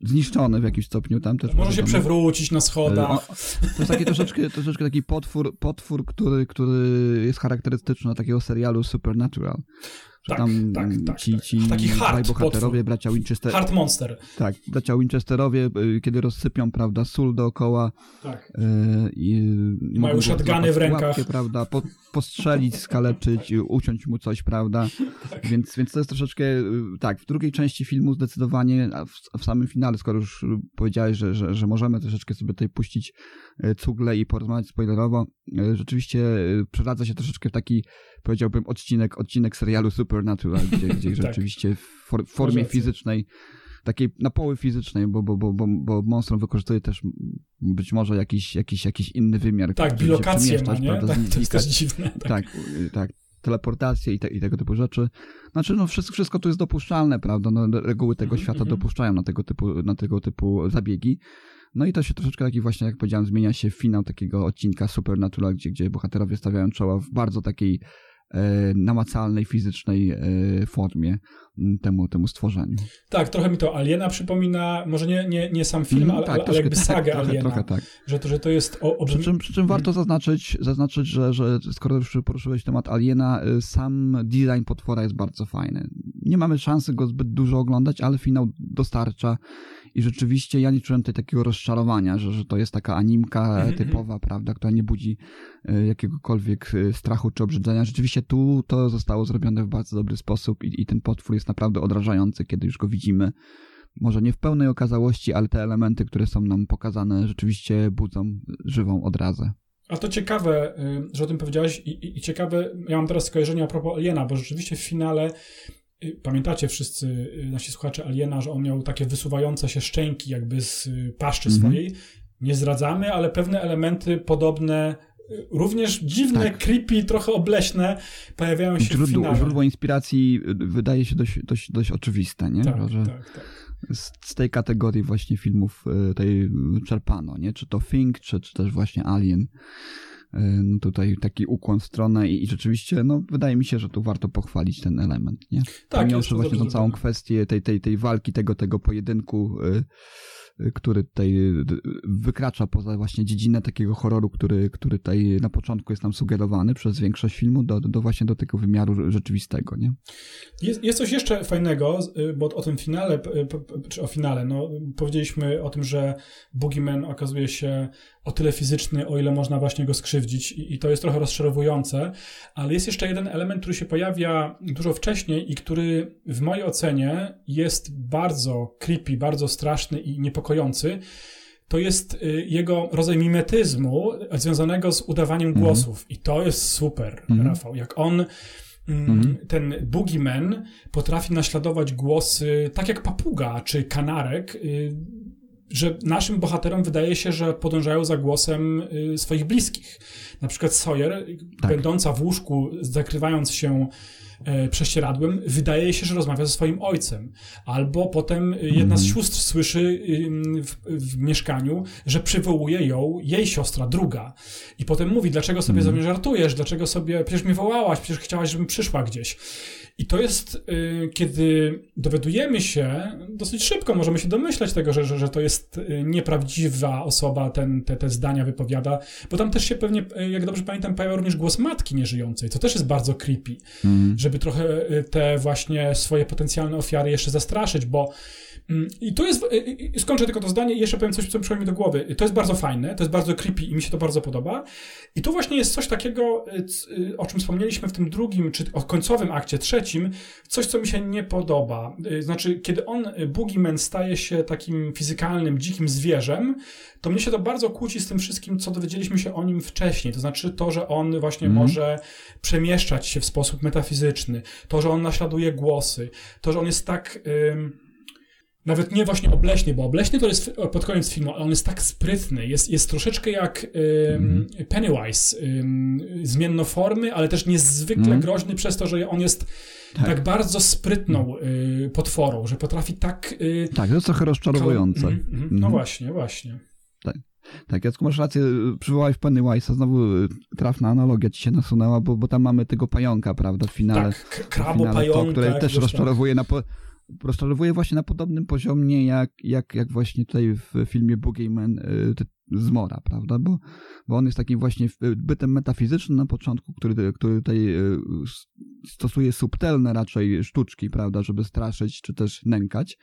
zniszczony w jakimś stopniu tam też. Może się przewrócić na schodach. To jest taki troszeczkę, troszeczkę taki potwór, potwór który, który jest charakterystyczny takiego serialu Supernatural tak, tam tak, tak, ci, tak. ci Taki hard bohaterowie, potwór. bracia Winchester... Hard monster. Tak, bracia Winchesterowie, y, kiedy rozsypią, prawda, sól dookoła tak. y, i mają shotguny w rękach. Łapkę, prawda, po, postrzelić, skaleczyć, uciąć mu coś, prawda, tak. więc, więc to jest troszeczkę, y, tak, w drugiej części filmu zdecydowanie, a w, w samym finale, skoro już powiedziałeś, że, że, że możemy troszeczkę sobie tutaj puścić cugle i porozmawiać spoilerowo, rzeczywiście przeradza się troszeczkę w taki powiedziałbym, odcinek, odcinek serialu Supernatural, gdzie, gdzie <laughs> tak. rzeczywiście w, for, formie fizycznej takiej na poły fizycznej, bo, bo, bo, bo, bo Monstrum wykorzystuje też być może jakiś, jakiś, jakiś inny wymiar. Tak, bilokację ma, nie? Prawda, tak, to jest też dziwne. Tak, tak, tak teleportację i, te, i tego typu rzeczy. Znaczy, no wszystko, wszystko tu jest dopuszczalne, prawda? No, reguły tego mm -hmm. świata mhm. dopuszczają na tego, typu, na tego typu zabiegi. No i to się troszeczkę taki właśnie, jak powiedziałem, zmienia się finał takiego odcinka Supernatural, gdzie, gdzie bohaterowie stawiają czoła w bardzo takiej namacalnej, fizycznej e, formie temu, temu stworzeniu. Tak, trochę mi to Aliena przypomina, może nie, nie, nie sam film, mm, ale, tak, ale, troszkę, jakby tak, sagę trochę, Aliena. Trochę tak. Że to, że to jest... O, przy, czym, przy czym warto zaznaczyć, zaznaczyć że, że skoro już poruszyłeś temat Aliena, y, sam design potwora jest bardzo fajny. Nie mamy szansy go zbyt dużo oglądać, ale finał dostarcza i rzeczywiście ja nie czułem tutaj takiego rozczarowania, że, że to jest taka animka mhm, typowa, mhm. prawda, która nie budzi y, jakiegokolwiek y, strachu czy obrzydzenia. Rzeczywiście tu to zostało zrobione w bardzo dobry sposób i, i ten potwór jest naprawdę odrażający, kiedy już go widzimy. Może nie w pełnej okazałości, ale te elementy, które są nam pokazane, rzeczywiście budzą żywą odrazę. A to ciekawe, y, że o tym powiedziałeś i, i, i ciekawe, ja mam teraz skojarzenie a propos Aliena, bo rzeczywiście w finale Pamiętacie wszyscy y, nasi słuchacze Aliena, że on miał takie wysuwające się szczęki jakby z paszczy mm -hmm. swojej. Nie zdradzamy, ale pewne elementy podobne również dziwne, tak. creepy, trochę obleśne pojawiają się źródło, w finale. Źródło inspiracji wydaje się dość, dość, dość oczywiste, nie? Tak, że tak, tak. Z, tej kategorii właśnie filmów tej czerpano, nie? Czy to Think, czy, czy też właśnie Alien. E, no tutaj taki ukłon w stronę i, i, rzeczywiście, no wydaje mi się, że tu warto pochwalić ten element, nie? Tak, Pomimo, właśnie tą całą kwestię tej, tej, tej walki, tego, tego pojedynku y, który tutaj wykracza poza właśnie dziedzinę takiego horroru, który, który tutaj na początku jest nam sugerowany przez większość filmu do, do właśnie do tego wymiaru rzeczywistego, nie? Jest, jest coś jeszcze fajnego, bo o tym finale, czy o finale, no powiedzieliśmy o tym, że Boogeyman okazuje się o tyle fizyczny, o ile można właśnie go skrzywdzić i, i to jest trochę rozczarowujące, ale jest jeszcze jeden element, który się pojawia dużo wcześniej i który w mojej ocenie jest bardzo creepy, bardzo straszny i niepokojący, to jest y, jego rodzaj mimetyzmu związanego z udawaniem mhm. głosów. I to jest super, mhm. Rafał. Jak on mm, Mhm. ten boogeyman potrafi naśladować głosy, tak jak papuga czy kanarek, y, że naszym bohaterom wydaje się, że podążają za głosem y, swoich bliskich. Na przykład Sawyer, tak. będąca w łóżku, zakrywając się prześcieradłem, wydaje się, że rozmawia ze swoim ojcem. Albo potem jedna z mhm. sióstr słyszy w, w, mieszkaniu, że przywołuje ją jej siostra, druga. I potem mówi, dlaczego sobie ze mnie żartujesz, dlaczego sobie, przecież mnie wołałaś, przecież chciałaś, żebym przyszła gdzieś. I to jest, y, kiedy dowiadujemy się, dosyć szybko możemy się domyślać tego, że, że, że to jest y, nieprawdziwa osoba, ten, te, te zdania wypowiada, bo tam też się pewnie, y, jak dobrze pamiętam, pojawia również głos matki nieżyjącej, co też jest bardzo creepy, mm. żeby trochę te właśnie swoje potencjalne ofiary jeszcze zastraszyć, bo i to jest, skończę tylko to zdanie i jeszcze powiem coś, co przychodzi mi do głowy. To jest bardzo fajne, to jest bardzo creepy i mi się to bardzo podoba. I tu właśnie jest coś takiego, o czym wspomnieliśmy w tym drugim, czy o końcowym akcie, trzecim, coś, co mi się nie podoba. Y, znaczy, kiedy on, y, Boogeyman, staje się takim fizykalnym, dzikim zwierzem, to mnie się to bardzo kłóci z tym wszystkim, co dowiedzieliśmy się o nim wcześniej. To znaczy to, że on właśnie mm. może przemieszczać się w sposób metafizyczny, to, że on naśladuje głosy, to, że on jest tak... nawet nie właśnie obleśny, bo obleśny to jest pod koniec filmu, ale on jest tak sprytny, jest, jest troszeczkę jak mm. Pennywise, zmienno formy, ale też niezwykle mm. groźny przez to, że on jest tak, tak bardzo sprytną y, potworą, że potrafi tak... Y, tak, to jest trochę rozczarowujące. Mm, mm, no mm. właśnie, właśnie. Tak. Tak, Jacku, masz rację, przywołałeś Pennywise'a, znowu y, trafna analogia ci się nasunęła, bo, bo tam mamy tego pająka, prawda, w finale. Tak, krabo pająka. To, które też rozczarowuje na, po, rozczarowuje właśnie na podobnym poziomie, jak, jak, jak właśnie tutaj w filmie Boogeyman Zmora, prawda, bo, bo on jest takim właśnie bytem metafizycznym na początku, który, który tutaj stosuje subtelne raczej sztuczki, prawda, żeby straszyć czy też nękać,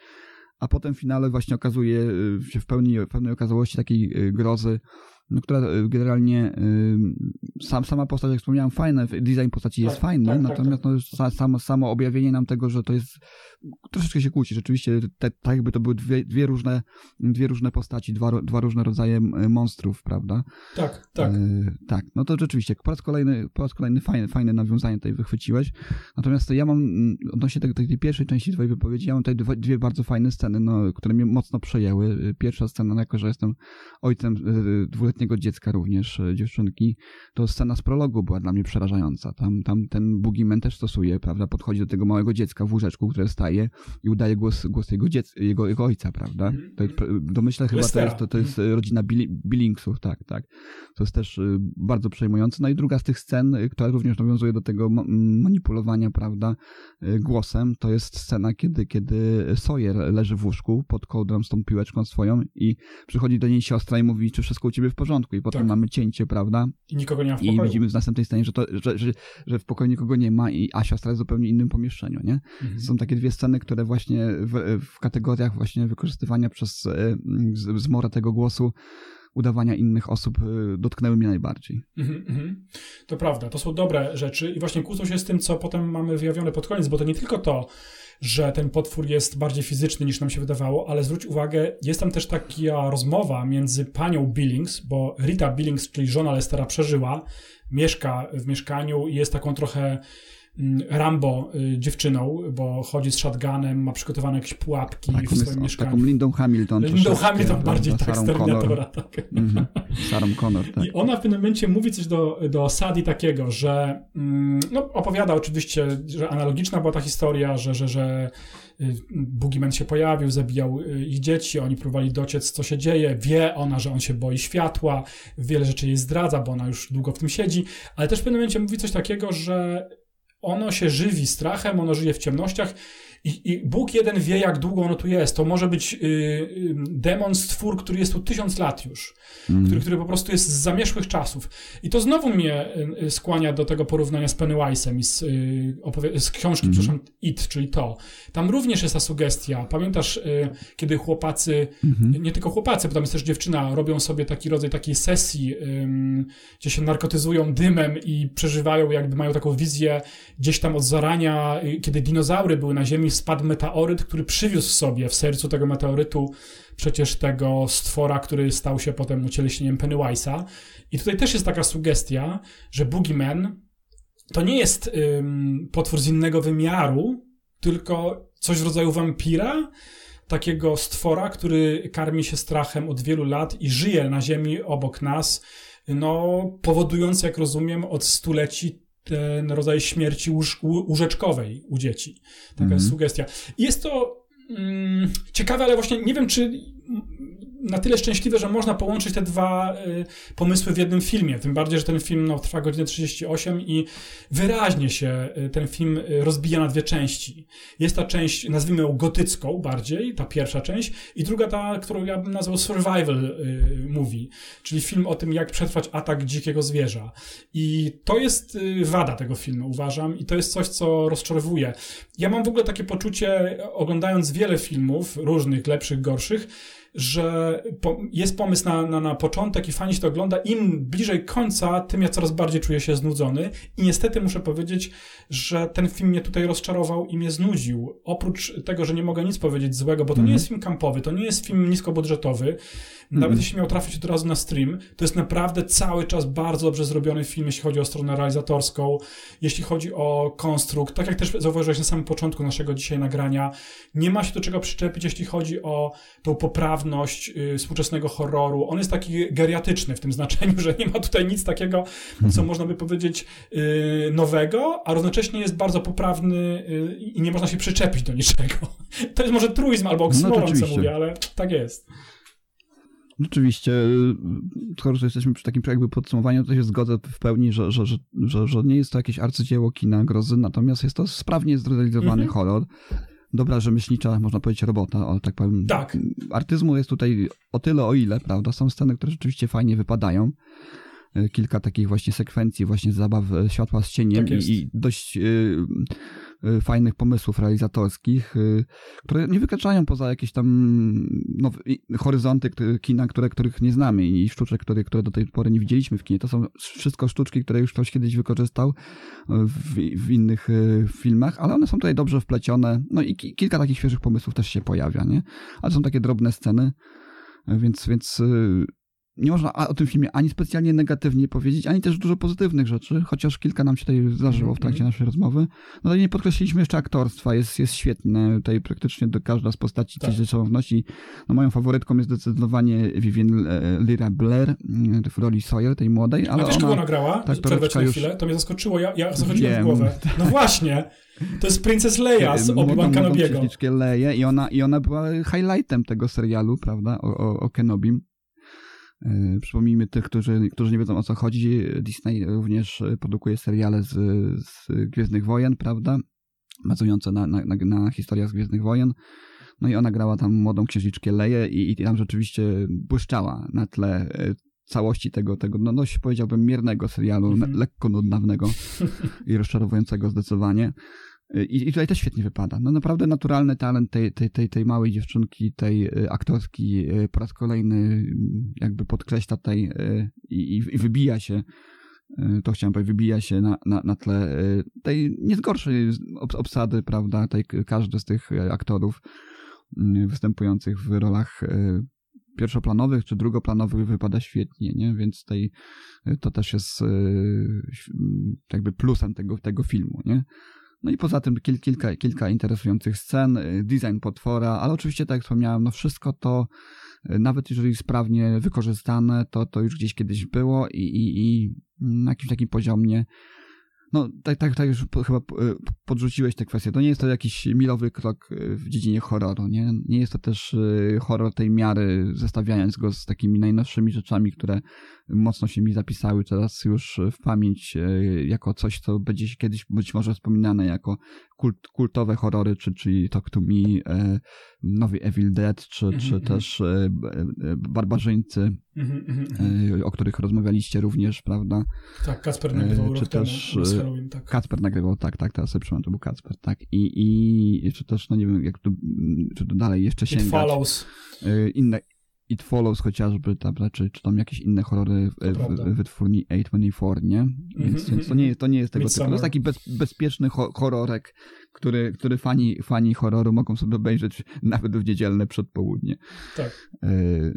a potem w finale właśnie okazuje y, się w pełni, w pełnej okazałości takiej y, grozy, no, która y, generalnie sam, sama postać, jak wspomniałem, fajna, design postaci jest tak, fajny, tak, tak natomiast tak, no, samo, samo objawienie nam tego, że to jest troszeczkę się kłóci. Rzeczywiście, tak jakby to były dwie, dwie, różne, dwie różne postaci, dwa, dwa różne rodzaje monstrów, prawda? Tak, tak. E, tak, no to rzeczywiście, po raz kolejny, po raz kolejny fajne, fajne nawiązanie tutaj wychwyciłeś. Natomiast ja mam, mm, odnośnie tej, tej pierwszej części twojej wypowiedzi, ja mam tutaj dwie, dwie bardzo fajne sceny, no, które mnie mocno przejęły. Pierwsza scena, no, jako że jestem ojcem e, dwuletniego dziecka również, e, dziewczynki, to scena z prologu była dla mnie przerażająca. Tam, tam ten Boogeyman też stosuje, prawda, podchodzi do tego małego dziecka w łóżeczku, które staje i udaje głos, głos jego, dziec, jego, jego ojca, prawda? Mhm. To jest, domyślę chyba to jest, to, to jest rodzina Billingsów, tak, tak. To jest też y, bardzo przejmujące. No i druga z tych scen, y, która również nawiązuje do tego manipulowania, prawda, y, głosem, to jest scena, kiedy, kiedy Sawyer leży w łóżku pod kołdrą z tą piłeczką swoją i przychodzi do niej siostra i mówi, czy wszystko u ciebie w porządku i potem tak. mamy cięcie, prawda? I nikogo nie ma w pokoju. I widzimy w następnej scenie, że, to, że, że, że w pokoju nikogo nie ma, i, a siostra jest w zupełnie innym pomieszczeniu, nie? Mhm. Są takie dwie sceny, które właśnie w, w kategoriach właśnie wykorzystywania przez e, zmorę tego głosu udawania innych osób e, dotknęły mnie najbardziej. Mm -hmm. To prawda, to są dobre rzeczy i właśnie kłócą się z tym, co potem mamy wyjawione pod koniec, bo to nie tylko to, że ten potwór jest bardziej fizyczny niż nam się wydawało, ale zwróć uwagę, jest tam też taka rozmowa między panią Billings, bo Rita Billings, czyli żona Lestera, przeżyła, mieszka w mieszkaniu i jest taką trochę Rambo y, dziewczyną, bo chodzi z shotgunem, ma przygotowane jakieś pułapki tak, w swoim mieszkaniu. Taką Lindą Hamilton. Lindą Hamilton bardziej tak, z Terminatora. Tak. Mm -hmm. Sarą Connor, tak. I ona w pewnym momencie mówi coś do, do Sadi takiego, że mm, no, opowiada oczywiście, że analogiczna była ta historia, że, że, że y, Boogeyman się pojawił, zabijał y, ich dzieci, oni próbowali dociec, co się dzieje, wie ona, że on się boi światła, wiele rzeczy jej zdradza, bo ona już długo w tym siedzi, ale też w pewnym momencie mówi coś takiego, że ono się żywi strachem, ono żyje w ciemnościach i, I, Bóg jeden wie, jak długo ono tu jest. To może być y, y, demon, stwór, który jest tu tysiąc lat już, mm. który, który po prostu jest z zamieszłych czasów. I to znowu mnie y, y skłania do tego porównania z Pennywise'em i z, y, z książki, mm. przepraszam, It, czyli to. Tam również jest ta sugestia. Pamiętasz, y, kiedy chłopacy, mm-hmm. nie tylko chłopacy, bo tam jest też dziewczyna, robią sobie taki rodzaj takiej sesji, gdzie się narkotyzują dymem i przeżywają, jakby mają taką wizję gdzieś tam od zarania, kiedy dinozaury były na Ziemi, spadł meteoryt, który przywiózł sobie w sercu tego meteorytu przecież tego stwora, który stał się potem ucieleśnieniem Pennywise'a. I tutaj też jest taka sugestia, że Boogeyman to nie jest ym, potwór z innego wymiaru, tylko coś w rodzaju wampira, takiego stwora, który karmi się strachem od wielu lat i żyje na ziemi obok nas, no, powodując, jak rozumiem, od stuleci ten rodzaj śmierci łóż, łóżeczkowej u dzieci. Taka mm -hmm. jest sugestia. Jest to mm, ciekawe, ale właśnie nie wiem, czy na tyle szczęśliwe, że można połączyć te dwa y, pomysły w jednym filmie. Tym bardziej, że ten film no, trwa godzinę 38 i wyraźnie się y, ten film y, rozbija na dwie części. Jest ta część, nazwijmy ją gotycką bardziej, ta pierwsza część, i druga ta, którą ja bym nazwał survival y, movie, czyli film o tym, jak przetrwać atak dzikiego zwierza. I to jest y, wada tego filmu, uważam, i to jest coś, co rozczarowuje. Ja mam w ogóle takie poczucie, oglądając wiele filmów, różnych, lepszych, gorszych, że jest pomysł na, na, na początek i fajnie się to ogląda. Im bliżej końca, tym ja coraz bardziej czuję się znudzony. I niestety muszę powiedzieć, że ten film mnie tutaj rozczarował i mnie znudził. Oprócz tego, że nie mogę nic powiedzieć złego, bo to mm. nie jest film kampowy, to nie jest film niskobudżetowy. Nawet mm. jeśli miał trafić od razu na stream, to jest naprawdę cały czas bardzo dobrze zrobiony film, jeśli chodzi o stronę realizatorską, jeśli chodzi o konstrukt. Tak jak też zauważyłeś na samym początku naszego dzisiaj nagrania, nie ma się do czego przyczepić, jeśli chodzi o tą poprawność y, współczesnego horroru. On jest taki geriatyczny w tym znaczeniu, <laughs> że nie ma tutaj nic takiego, co mhm. można by powiedzieć y, nowego, a równocześnie jest bardzo poprawny y, i nie można się przyczepić do niczego. <laughs> To jest może truizm albo oksymoron, no, co mówię, ale tak jest. Rzeczywiście, skoro jesteśmy przy takim jakby podsumowaniu, to się zgodzę w pełni, że, że, że, że, nie jest to jakieś arcydzieło kina grozy, natomiast jest to sprawnie zrealizowany -hmm. horror. Dobra rzemieślnicza, można powiedzieć, robota, ale tak powiem. Tak. Artyzmu jest tutaj o tyle, o ile, prawda? Są sceny, które rzeczywiście fajnie wypadają. E, kilka takich właśnie sekwencji, właśnie zabaw e, światła z cieniem tak i, i, dość y, y, fajnych pomysłów realizatorskich, y, które nie wykraczają poza jakieś tam no, horyzonty kina, które, których nie znamy i sztuczek, które, które do tej pory nie widzieliśmy w kinie. To są wszystko sztuczki, które już ktoś kiedyś wykorzystał w, w innych filmach, ale one są tutaj dobrze wplecione. No i ki kilka takich świeżych pomysłów też się pojawia, nie? Ale są takie drobne sceny, więc, więc nie można o tym filmie ani specjalnie negatywnie powiedzieć, ani też dużo pozytywnych rzeczy, chociaż kilka nam się tutaj zdarzyło w trakcie mhm. naszej rozmowy. No ale nie podkreśliliśmy jeszcze aktorstwa, jest, jest świetne. Tutaj praktycznie do każda z postaci tak. coś wnosi. No moją faworytką jest zdecydowanie Vivian e, Lyra Blair mm, w roli Sawyer, tej młodej. Ale A wiesz, ona, kogo nagrała? Tak, Przerwę na chwilę, to mnie zaskoczyło, ja, ja zachodziłem w głowę. No właśnie, to jest Princess Leia <laughs> z Obi-Wan Kenobiego. Leia i ona, i ona była highlightem tego serialu, prawda, o, o, o Kenobim. E, przypomnijmy tych, którzy, którzy nie wiedzą o co chodzi. Disney również produkuje seriale z, z Gwiezdnych Wojen, prawda? Bazujące na, na, na, historiach z Gwiezdnych Wojen. No i ona grała tam młodą księżniczkę Leję i, i tam rzeczywiście błyszczała na tle e, całości tego, tego no dość powiedziałbym miernego serialu, mm -hmm. lekko nudnego <laughs> i rozczarowującego zdecydowanie. I, I tutaj też świetnie wypada. No naprawdę naturalny talent tej, tej, tej, tej małej dziewczynki, tej y, aktorski y, po raz kolejny jakby podkreśla y, i, i wybija się to chciałem powiedzieć, wybija się na, na, na tle tej nie gorszej obsady, prawda, tej, każdy z tych aktorów występujących w rolach pierwszoplanowych czy drugoplanowych wypada świetnie, nie? Więc tej, to też jest jakby plusem tego, tego filmu, nie? No i poza tym kil, kilka, kilka interesujących scen, y, design potwora, ale oczywiście, tak jak wspomniałem, no wszystko to, y, nawet jeżeli sprawnie wykorzystane, to, to już gdzieś kiedyś było i, i, i na jakimś takim poziomie no, tak, tak, tak już chyba e, podrzuciłeś tę kwestię. To nie jest to jakiś milowy krok w dziedzinie horroru, nie? Nie jest to też horror tej miary, zestawiając go z takimi najnowszymi rzeczami, które mocno się mi zapisały teraz już w pamięć jako coś, co będzie kiedyś być może wspominane jako kult, kultowe horrory, czy, czyli Talk to Me, nowy Evil Dead, czy, mm -hmm. czy też Barbarzyńcy, mm -hmm. o których rozmawialiście również, prawda? Tak, Kasper nagrywał czy też, Halloween, tak. Kacper nagrywał, tak, tak, teraz sobie przypomnę, to był Kacper, tak. I, i jeszcze też, no nie wiem, jak tu, czy to dalej jeszcze sięgać. It Follows. Inne, It Follows chociażby, tam, czy, czy tam jakieś inne horrory w, wytwórni A24, nie? Więc, mm-hmm. więc to, nie, to nie jest tego typu. To jest taki bez, bezpieczny ho horrorek, który, który fani, fani horroru mogą sobie obejrzeć nawet w niedzielne przedpołudnie. Tak. Y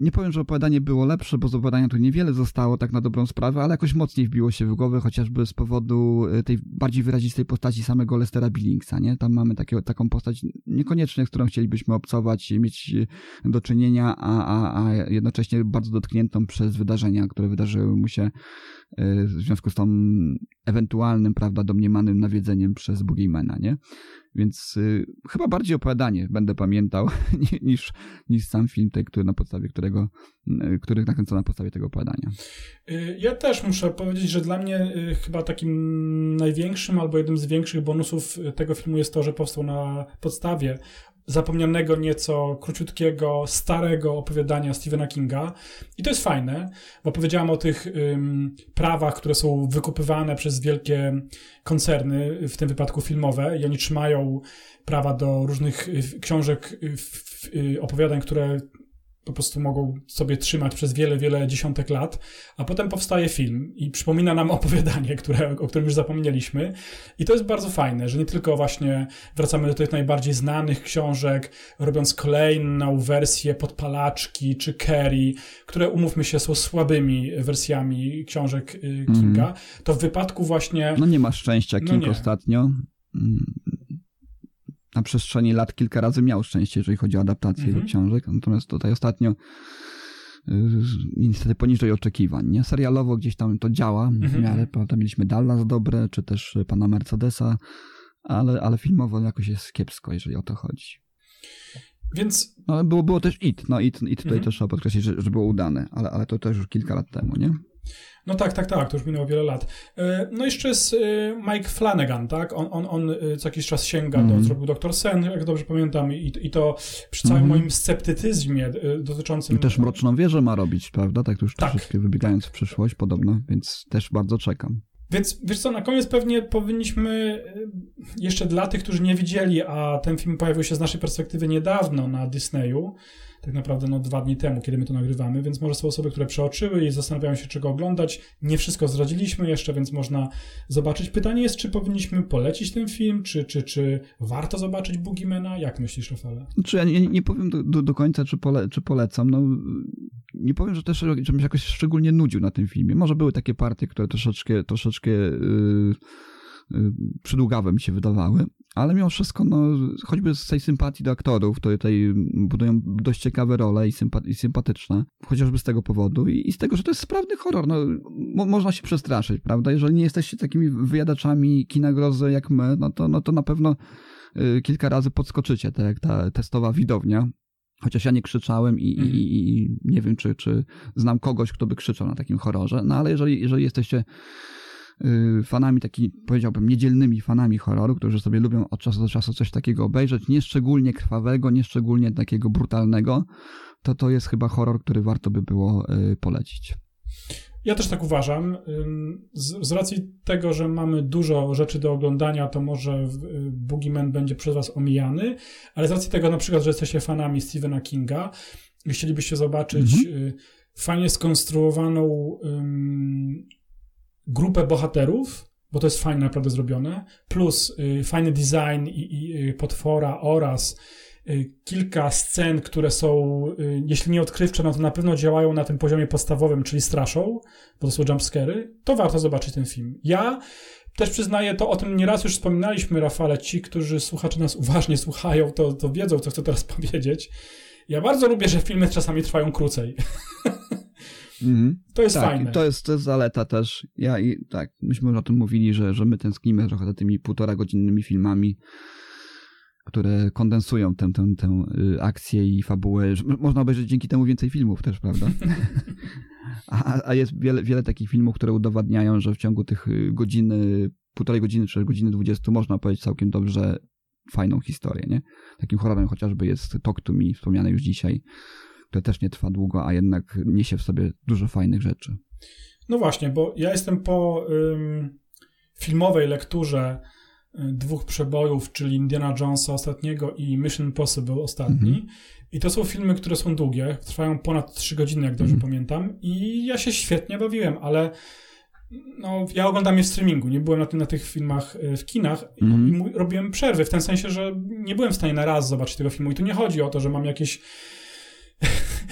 nie powiem, że opowiadanie było lepsze, bo z opowiadania tu niewiele zostało, tak na dobrą sprawę, ale jakoś mocniej wbiło się w głowę, chociażby z powodu e, tej bardziej wyrazistej postaci samego Lestera Billingsa, nie? Tam mamy takie, taką postać niekoniecznie, z którą chcielibyśmy obcować, mieć e, do czynienia, a, a, a jednocześnie bardzo dotkniętą przez wydarzenia, które wydarzyły mu się e, w związku z tą ewentualnym, prawda, domniemanym nawiedzeniem przez Boogiemana, nie? Więc y, chyba bardziej opowiadanie będę pamiętał <laughs> niż, niż sam film, ten, który na podstawie którego, y, który nakręcono na podstawie tego opowiadania. Y, ja też muszę powiedzieć, że dla mnie y, chyba takim największym albo jednym z większych bonusów tego filmu jest to, że powstał na podstawie zapomnianego nieco króciutkiego, starego opowiadania Stephena Kinga. I to jest fajne, bo powiedziałam o tych ym, prawach, które są wykupywane przez wielkie koncerny, w tym wypadku filmowe, i oni trzymają prawa do różnych y, książek, y, y, opowiadań, które po prostu mogą sobie trzymać przez wiele, wiele dziesiątek lat, a potem powstaje film i przypomina nam <laughs> opowiadanie, które, o którym już zapomnieliśmy. I to jest bardzo fajne, że nie tylko właśnie wracamy do tych najbardziej znanych książek, robiąc kolejną wersję Podpalaczki czy Kerry, które umówmy się są słabymi wersjami książek y, Kinga, mm. to w wypadku właśnie... No nie ma szczęścia, King no ostatnio mm, na przestrzeni lat kilka razy miał szczęście, jeżeli chodzi o adaptację mhm. książek. Natomiast tutaj ostatnio y, niestety poniżej oczekiwań. Nie? Serialowo gdzieś tam to działa w mhm. miarę, prawda? Mieliśmy Dallas dobre, czy też pana Mercedesa, ale, ale filmowo jakoś jest kiepsko, jeżeli o to chodzi. Więc... No, było, było też IT, no IT, IT tutaj mhm. też trzeba podkreślić, że, że było udane, ale, ale to też już kilka lat temu, nie? No tak, tak, tak, to już minęło wiele lat. E, no jeszcze jest e, Mike Flanagan, tak? On, on, on e, co jakiś czas sięga mm. do, mhm. zrobił Doktor Sen, jak dobrze pamiętam, i, i to przy całym mm. moim sceptycyzmie dotyczącym... I też Mroczną Wieżę ma robić, prawda? Tak już tak. troszeczkę wybiegając w przyszłość podobno, więc też bardzo czekam. Więc wiesz co, na koniec pewnie powinniśmy jeszcze dla tych, którzy nie widzieli, a ten film pojawił się z naszej perspektywy niedawno na Disneyu, tak naprawdę no, dwa dni temu, kiedy my to nagrywamy, więc może są osoby, które przeoczyły i zastanawiają się, czego oglądać. Nie wszystko zdradziliśmy jeszcze, więc można zobaczyć. Pytanie jest, czy powinniśmy polecić ten film, czy, czy, czy warto zobaczyć Boogiemana? Jak myślisz, Rafale? Czy ja nie, nie powiem do, do, do, końca, czy, pole, czy polecam. No, nie powiem, że też żebym się jakoś szczególnie nudził na tym filmie. Może były takie partie, które troszeczkę, troszeczkę yy, przydługawe mi się wydawały, ale mimo wszystko, no, choćby z tej sympatii do aktorów, to tutaj budują dość ciekawe role i, sympa i sympatyczne, chociażby z tego powodu i, i, z tego, że to jest sprawny horror, no, mo można się przestraszyć, prawda? Jeżeli nie jesteście takimi wyjadaczami kina grozy jak my, no to, no to na pewno y, kilka razy podskoczycie, tak jak ta testowa widownia, Chociaż ja nie krzyczałem i, mm. i, i, nie wiem, czy, czy znam kogoś, kto by krzyczał na takim horrorze. No ale jeżeli, jeżeli jesteście Y, fanami, taki powiedziałbym, niedzielnymi fanami horroru, którzy sobie lubią od czasu do czasu coś takiego obejrzeć, nieszczególnie krwawego, nieszczególnie takiego brutalnego, to to jest chyba horror, który warto by było y, polecić. Ja też tak uważam. Z, z, racji tego, że mamy dużo rzeczy do oglądania, to może y, Boogeyman będzie przez Was omijany, ale z racji tego na przykład, że jesteście fanami Stephena Kinga i chcielibyście zobaczyć mhm. fajnie skonstruowaną um, grupę bohaterów, bo to jest fajnie naprawdę zrobione, plus y, fajny design i, i y, potwora oraz y, kilka scen, które są, y, jeśli nie odkrywcze, no to na pewno działają na tym poziomie podstawowym, czyli straszą, bo to są jumpscary, to warto zobaczyć ten film. Ja też przyznaję, to o tym nieraz już wspominaliśmy, Rafale, ci, którzy słuchacze nas uważnie <laughs> słuchają, to, to wiedzą, co chcę teraz <laughs> powiedzieć. Ja bardzo lubię, że filmy czasami trwają krócej. <laughs> Mhm. To jest tak, fajne. To jest, to jest zaleta też. Ja i tak, myśmy o tym mówili, że, że my tęsknimy trochę za tymi półtora godzinnymi filmami, które kondensują tę, tę, tę y, akcję i fabułę. Można obejrzeć dzięki temu więcej filmów też, prawda? <laughs> a, a jest wiele, wiele takich filmów, które udowadniają, że w ciągu tych y, godziny, półtorej godziny czy godziny dwudziestu można opowiedzieć całkiem dobrze fajną historię, nie? Takim horrorem chociażby jest Talk to Me, wspomniane już dzisiaj, które też nie trwa długo, a jednak niesie w sobie dużo fajnych rzeczy. No właśnie, bo ja jestem po ym, filmowej lekturze dwóch przebojów, czyli Indiana Jonesa ostatniego i Mission Impossible ostatni. Mhm. I to są filmy, które są długie, trwają ponad 3 godziny, jak dobrze Mhm. pamiętam. I ja się świetnie bawiłem, ale no, ja oglądam je w streamingu, nie byłem na, tym, na tych filmach y, w kinach Mhm. i mu- robiłem przerwy, w ten sensie, że nie byłem w stanie na raz zobaczyć tego filmu. I tu nie chodzi o to, że mam jakieś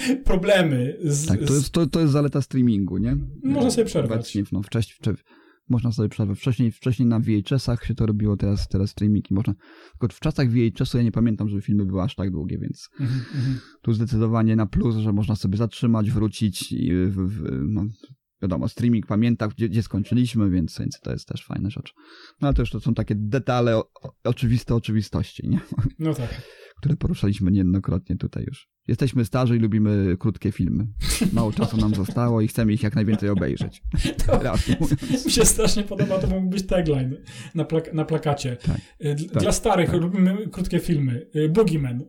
<laughs> problemy z, Tak, to jest, to, to jest zaleta streamingu, nie? Można sobie przerwać. Obecnie, no, wcześniej, wcze- można sobie przerwać. Wcześniej, wcześniej na VHS-ach się to robiło, teraz, teraz streamingi można. Tylko w czasach VHS-u ja nie pamiętam, żeby filmy były aż tak długie, więc Mhm, mhm. tu zdecydowanie na plus, że można sobie zatrzymać, wrócić i w, w, no, wiadomo, streaming pamięta, gdzie, gdzie skończyliśmy, więc, więc to jest też fajna rzecz. No ale to już to są takie detale, o, o, oczywiste oczywistości, nie? No tak. Które poruszaliśmy niejednokrotnie tutaj już. Jesteśmy starzy i lubimy krótkie filmy. Mało czasu nam <laughs> zostało i chcemy ich jak najwięcej obejrzeć. Mówiąc. Mi się strasznie podoba, to mógł być tagline na, plak- na plakacie. Tak, Y, tak, Dla starych tak. lubimy krótkie filmy. Y, Boogeyman.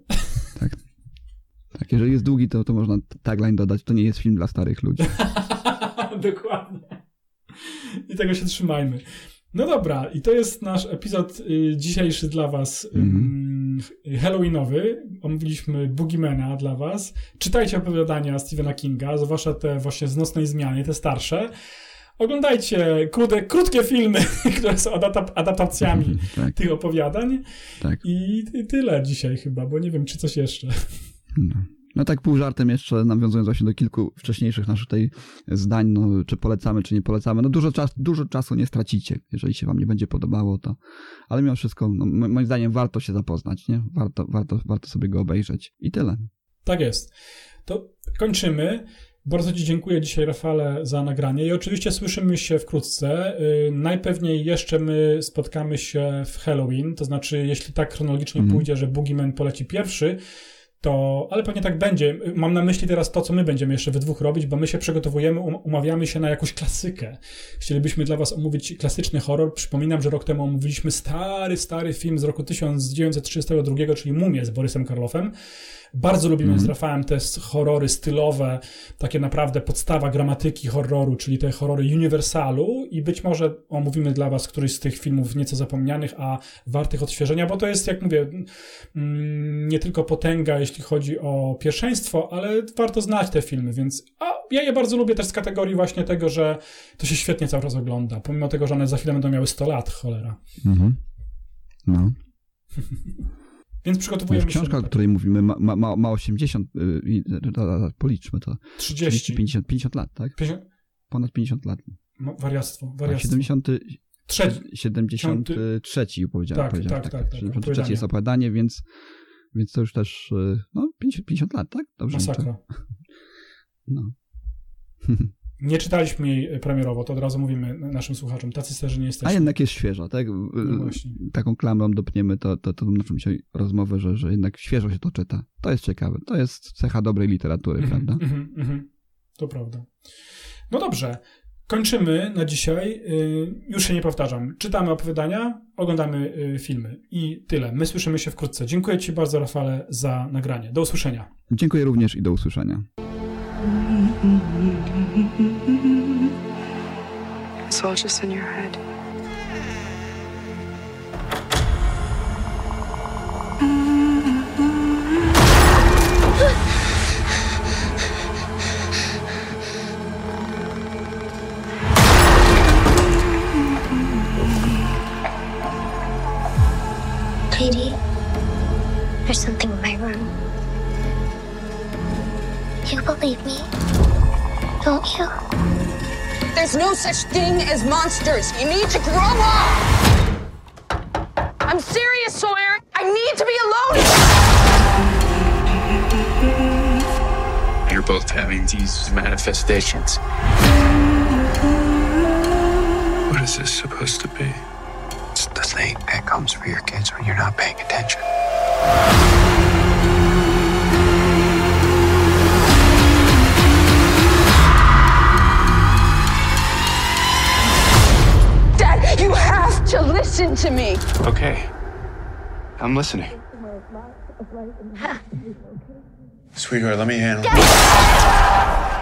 Tak, jeżeli jest długi, to, to można tagline dodać. To nie jest film dla starych ludzi. <laughs> Dokładnie. I tego się trzymajmy. No dobra, i to jest nasz epizod y, dzisiejszy dla was ym, Halloweenowy. Omówiliśmy Boogiemana dla was. Czytajcie opowiadania Stephena Kinga, zwłaszcza te właśnie z Nocnej Zmiany, te starsze. Oglądajcie krótkie, krótkie filmy, <laughs> które są adapta- adaptacjami <laughs> tak, tych opowiadań. tak. I i tyle dzisiaj chyba, bo nie wiem, czy coś jeszcze. No. No tak pół żartem jeszcze, nawiązując właśnie do kilku wcześniejszych naszych tutaj zdań, no, czy polecamy, czy nie polecamy. No dużo, czas, dużo czasu nie stracicie, jeżeli się wam nie będzie podobało, to... Ale mimo wszystko, no, moim zdaniem warto się zapoznać, nie? Warto, warto, warto sobie go obejrzeć. I tyle. Tak jest. To kończymy. Bardzo Ci dziękuję dzisiaj, Rafale, za nagranie i oczywiście słyszymy się wkrótce. Yy, najpewniej jeszcze my spotkamy się w Halloween, to znaczy, jeśli tak chronologicznie Mhm. pójdzie, że Boogeyman poleci pierwszy, to, ale pewnie tak będzie. Mam na myśli teraz to, co my będziemy jeszcze we dwóch robić, bo my się przygotowujemy, um, umawiamy się na jakąś klasykę. Chcielibyśmy dla Was omówić klasyczny horror. Przypominam, że rok temu omówiliśmy stary, stary film z roku 1932, czyli Mumię z Borysem Karloffem. Bardzo lubimy z Rafałem te horrory stylowe, takie naprawdę podstawa gramatyki horroru, czyli te horrory uniwersalu i być może omówimy dla Was któryś z tych filmów nieco zapomnianych, a wartych odświeżenia, bo to jest, jak mówię, mm, nie tylko potęga, jeśli chodzi o pierwszeństwo, ale warto znać te filmy, więc a ja je bardzo lubię też z kategorii właśnie tego, że to się świetnie cały czas ogląda, pomimo tego, że one za chwilę będą miały 100 lat, cholera. Mhm. No. <laughs> Więc Wiesz, przygotowujemy się książka, o której mówimy, ma, ma, ma, ma 80, y, i- da- da- da, policzmy to, 30. 30, 50, 50 lat, tak? 50. Ponad 50 lat. No, Wariactwo, Tak, wariactwo. 70, Trzeci. 73 powiedziałem. Tak, powiedziałem tak, tak, tak, 73 opowiadanie. jest opowiadanie, więc, więc to już też, y, no, 50, 50 lat, tak? Dobrze? Masakra. <laughs> No. <laughs> Nie czytaliśmy jej e, premierowo, to od razu mówimy naszym słuchaczom. Tacy starzy nie A jesteśmy. jednak jest świeża, tak? No właśnie. Taką klamrą dopniemy to, to, to naszą dzisiaj rozmowę, że, że jednak świeżo się to czyta. To jest ciekawe. To jest cecha dobrej literatury, Mhm, prawda? mhm, mhm. To prawda. No dobrze. Kończymy na dzisiaj. Y, Już się nie powtarzam. Czytamy opowiadania, oglądamy y, filmy. I tyle. My słyszymy się wkrótce. Dziękuję Ci bardzo, Rafale, za nagranie. Do usłyszenia. Dziękuję również i do usłyszenia. It's all just in your head. Katie, there's something in my room. You believe me, don't you? There's no such thing as monsters. You need to grow up. I'm serious, Sawyer. I need to be alone. You're both having these manifestations. What is this supposed to be? It's the thing that comes for your kids when you're not paying attention. To listen to me. Okay. I'm listening. <laughs> Sweetheart, let me handle it.